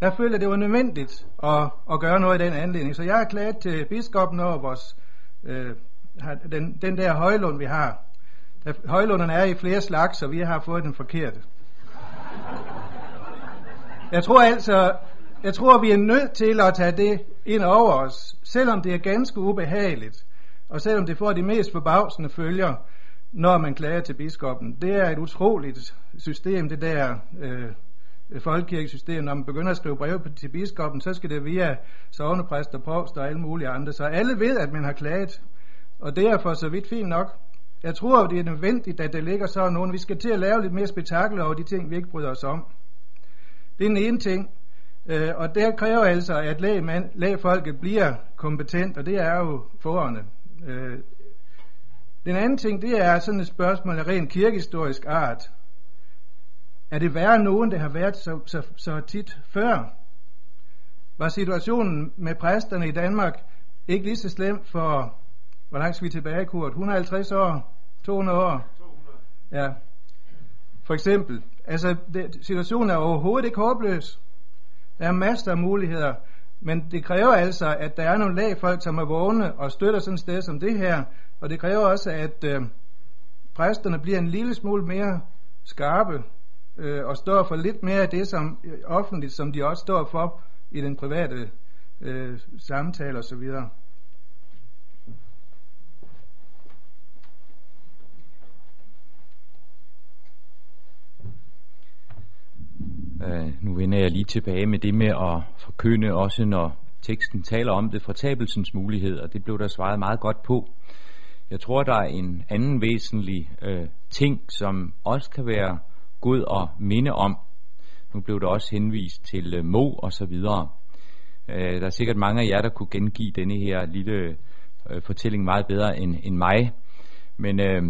jeg følte, at det var nødvendigt at, at gøre noget i den anledning. Så jeg har klaget til biskoppen over vores, øh, den, den der højlund, vi har. Der, højlunderne er i flere slags, så vi har fået den forkerte. Jeg tror altså, jeg tror, vi er nødt til at tage det ind over os, selvom det er ganske ubehageligt, og selvom det får de mest forbavsende følger, når man klager til biskoppen. Det er et utroligt system, det der øh, folkekirkesystem. Når man begynder at skrive brev til biskoppen, så skal det via sovnepræster, og provst og alle mulige andre. Så alle ved, at man har klaget, og det er for så vidt fint nok. Jeg tror, det er nødvendigt, at det ligger sådan nogen. Vi skal til at lave lidt mere spektakel over de ting, vi ikke bryder os om. Det er den ene ting. Øh, og det kræver altså, at lægmand, lægfolket bliver kompetent, og det er jo forerne. Øh, den anden ting, det er sådan et spørgsmål af rent kirkehistorisk art. Er det værre end nogen, det har været så, så, så tit før? Var situationen med præsterne i Danmark ikke lige så slem for, hvor langt skal vi tilbage, Kurt? 150 år? 200 år? 200. Ja. For eksempel. Altså, det, situationen er overhovedet ikke håbløs. Der er masser af muligheder, men det kræver altså, at der er nogle lægfolk, som er vågne og støtter sådan et sted som det her, og det kræver også, at øh, præsterne bliver en lille smule mere skarpe øh, og står for lidt mere af det som øh, offentligt, som de også står for i den private øh, samtale osv. Uh, nu vender jeg lige tilbage med det med at forkynde, også når teksten taler om det, fortabelsens mulighed, og det blev der svaret meget godt på. Jeg tror, der er en anden væsentlig uh, ting, som også kan være god at minde om. Nu blev der også henvist til uh, Mo og så videre. Uh, der er sikkert mange af jer, der kunne gengive denne her lille uh, fortælling meget bedre end, end mig. Men uh,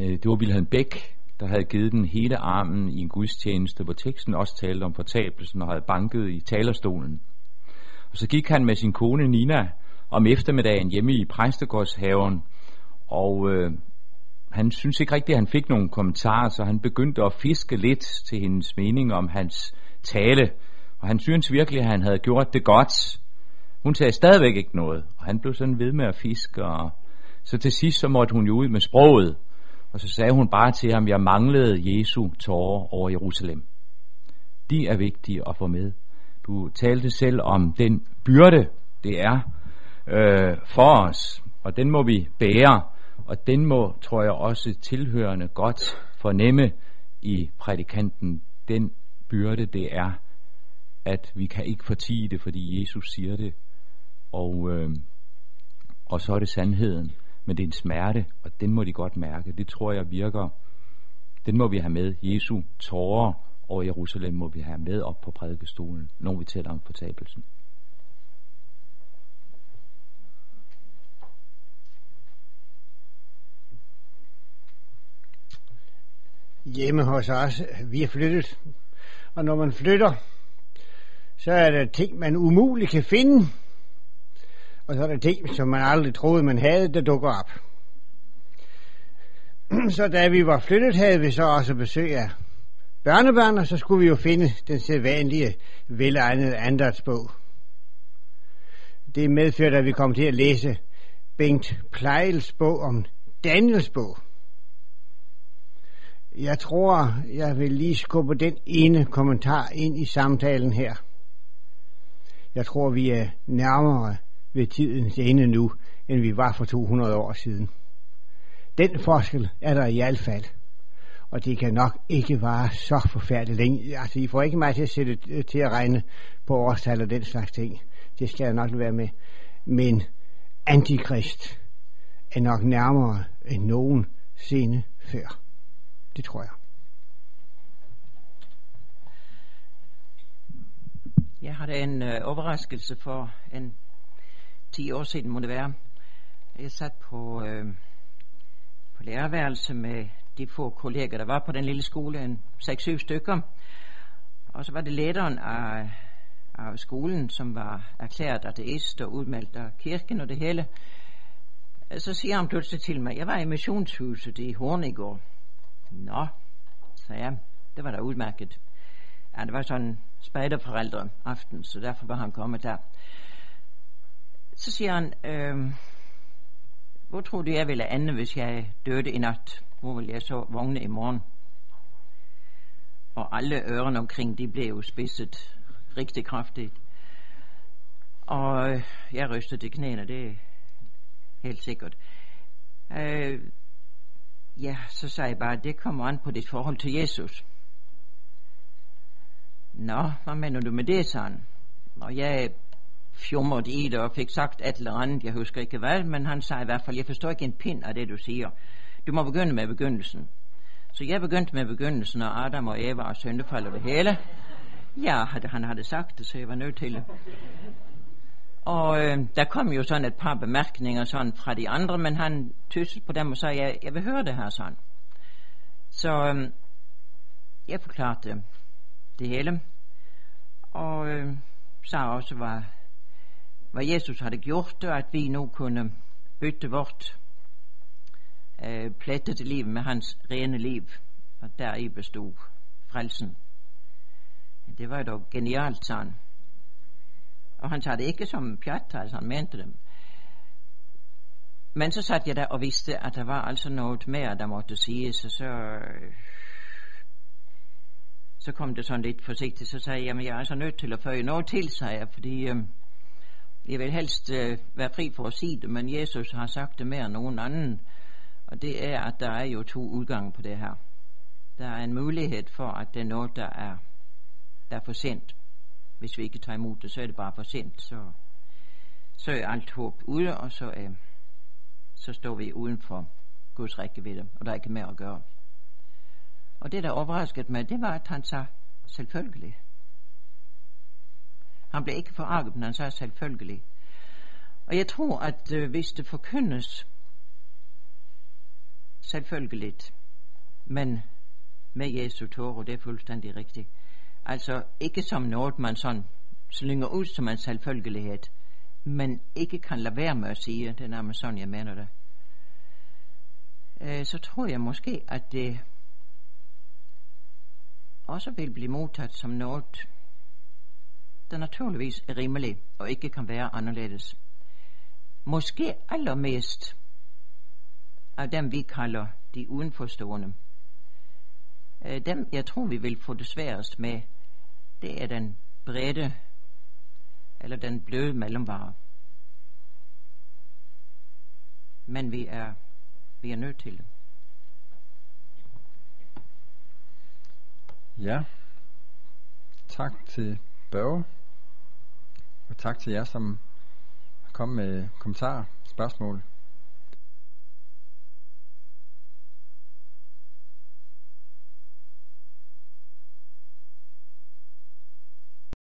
uh, det var Wilhelm Beck, der havde givet den hele armen i en gudstjeneste, hvor teksten også talte om fortabelsen og havde banket i talerstolen. Og så gik han med sin kone Nina om eftermiddagen hjemme i præstegårdshaven, og øh, han synes ikke rigtigt, at han fik nogen kommentarer, så han begyndte at fiske lidt til hendes mening om hans tale. Og han synes virkelig, at han havde gjort det godt. Hun sagde stadigvæk ikke noget, og han blev sådan ved med at fiske. Og så til sidst så måtte hun jo ud med sproget. Og så sagde hun bare til ham, jeg manglede Jesu tårer over Jerusalem. De er vigtige at få med. Du talte selv om den byrde, det er øh, for os, og den må vi bære, og den må, tror jeg, også tilhørende godt fornemme i prædikanten, den byrde det er, at vi kan ikke fortige det, fordi Jesus siger det, og, øh, og så er det sandheden men det er en smerte, og den må de godt mærke. Det tror jeg virker. Den må vi have med. Jesu tårer over Jerusalem må vi have med op på prædikestolen, når vi taler om fortabelsen. Hjemme hos os, vi er flyttet, og når man flytter, så er der ting, man umuligt kan finde. Og så er der ting, som man aldrig troede, man havde, der dukker op. [CLEARS THROAT] Så da vi var flyttet, havde vi så også besøg af børnebørn, og så skulle vi jo finde den sædvanlige, velegnede andatsbog. Det medførte, at vi kom til at læse Bengt Plejels bog om Daniels bog. Jeg tror, jeg vil lige skubbe den ene kommentar ind i samtalen her. Jeg tror, vi er nærmere ved tidens ende nu, end vi var for 200 år siden. Den forskel er der i hvert fald. Og det kan nok ikke vare så forfærdeligt længe. Altså, I får ikke mig til at sætte øh, til at regne på årstal og den slags ting. Det skal jeg nok være med. Men antikrist er nok nærmere end nogen sinde før. Det tror jeg. Jeg har da en øh, overraskelse for en 10 år siden, må det være. Jeg sat på, øh, på lærerværelse med de få kolleger, der var på den lille skole, en 6-7 stykker. Og så var det lederen af, af skolen, som var erklæret ateist og udmeldt af kirken og det hele. Så siger han pludselig til mig, jeg var i missionshuset i Horn i går. Nå, sagde jeg, det var da udmærket. Ja, det var sådan spejderforældre aften, så derfor var han kommet der. Så siger han, øh, hvor tror du, jeg ville ende, hvis jeg døde i nat? Hvor vil jeg så vågne i morgen? Og alle ørerne omkring, de blev jo spidset rigtig kraftigt. Og øh, jeg rystede til knæene, det er helt sikkert. Øh, ja, så sagde jeg bare, det kommer an på dit forhold til Jesus. Nå, hvad mener du med det, sagde han. Og jeg fjumrede i det og fik sagt et eller andet, jeg husker ikke hvad, men han sagde i hvert fald, jeg forstår ikke en pind af det, du siger. Du må begynde med begyndelsen. Så jeg begyndte med begyndelsen, og Adam og Eva og syndefald og det hele. Ja, han havde sagt det, så jeg var nødt til det. Og øh, der kom jo sådan et par bemærkninger sådan fra de andre, men han tyssede på dem og sagde, jeg, jeg vil høre det her sådan. Så øh, jeg forklarede det hele. Og øh, sagde også, hvad, hvad Jesus havde gjort, og at vi nu kunne bytte vort øh, eh, plettede liv med hans rene liv, og deri bestod frelsen. Det var dog genialt, sagde Og han sagde det ikke som pjat, altså han mente det. Men så satte jeg der og vidste, at der var altså noget mere, der måtte siges, og så, så kom det sådan lidt forsigtigt, så sagde jeg, jamen jeg er altså nødt til at føje noget til, sagde jeg, fordi øh, jeg vil helst øh, være fri for at sige det, men Jesus har sagt det mere end nogen anden, og det er, at der er jo to udgange på det her. Der er en mulighed for, at det er noget, der er, der er for sent. Hvis vi ikke tager imod det, så er det bare for sent. Så, så er alt håb ude, og så, øh, så står vi uden for Guds rækkevidde, og der er ikke mere at gøre. Og det, der overraskede mig, det var, at han sagde selvfølgelig. Han blev ikke forarget, men han sagde selvfølgelig. Og jeg tror, at øh, hvis det forkyndes selvfølgeligt, men med Jesu tårer, det er fuldstændig rigtigt. Altså ikke som noget, man sådan slynger ud som en selvfølgelighed, men ikke kan lade være med at sige, det er nærmest sådan, jeg mener det. Øh, så tror jeg måske, at det også vil blive modtaget som noget, der naturligvis er rimelig og ikke kan være anderledes. Måske allermest af dem, vi kalder de udenforstående. Øh, dem, jeg tror, vi vil få det sværest med, det er den brede eller den bløde mellemvare. Men vi er, vi er nødt til det. Ja. Tak til Børge. Og tak til jer, som kom med kommentarer, spørgsmål.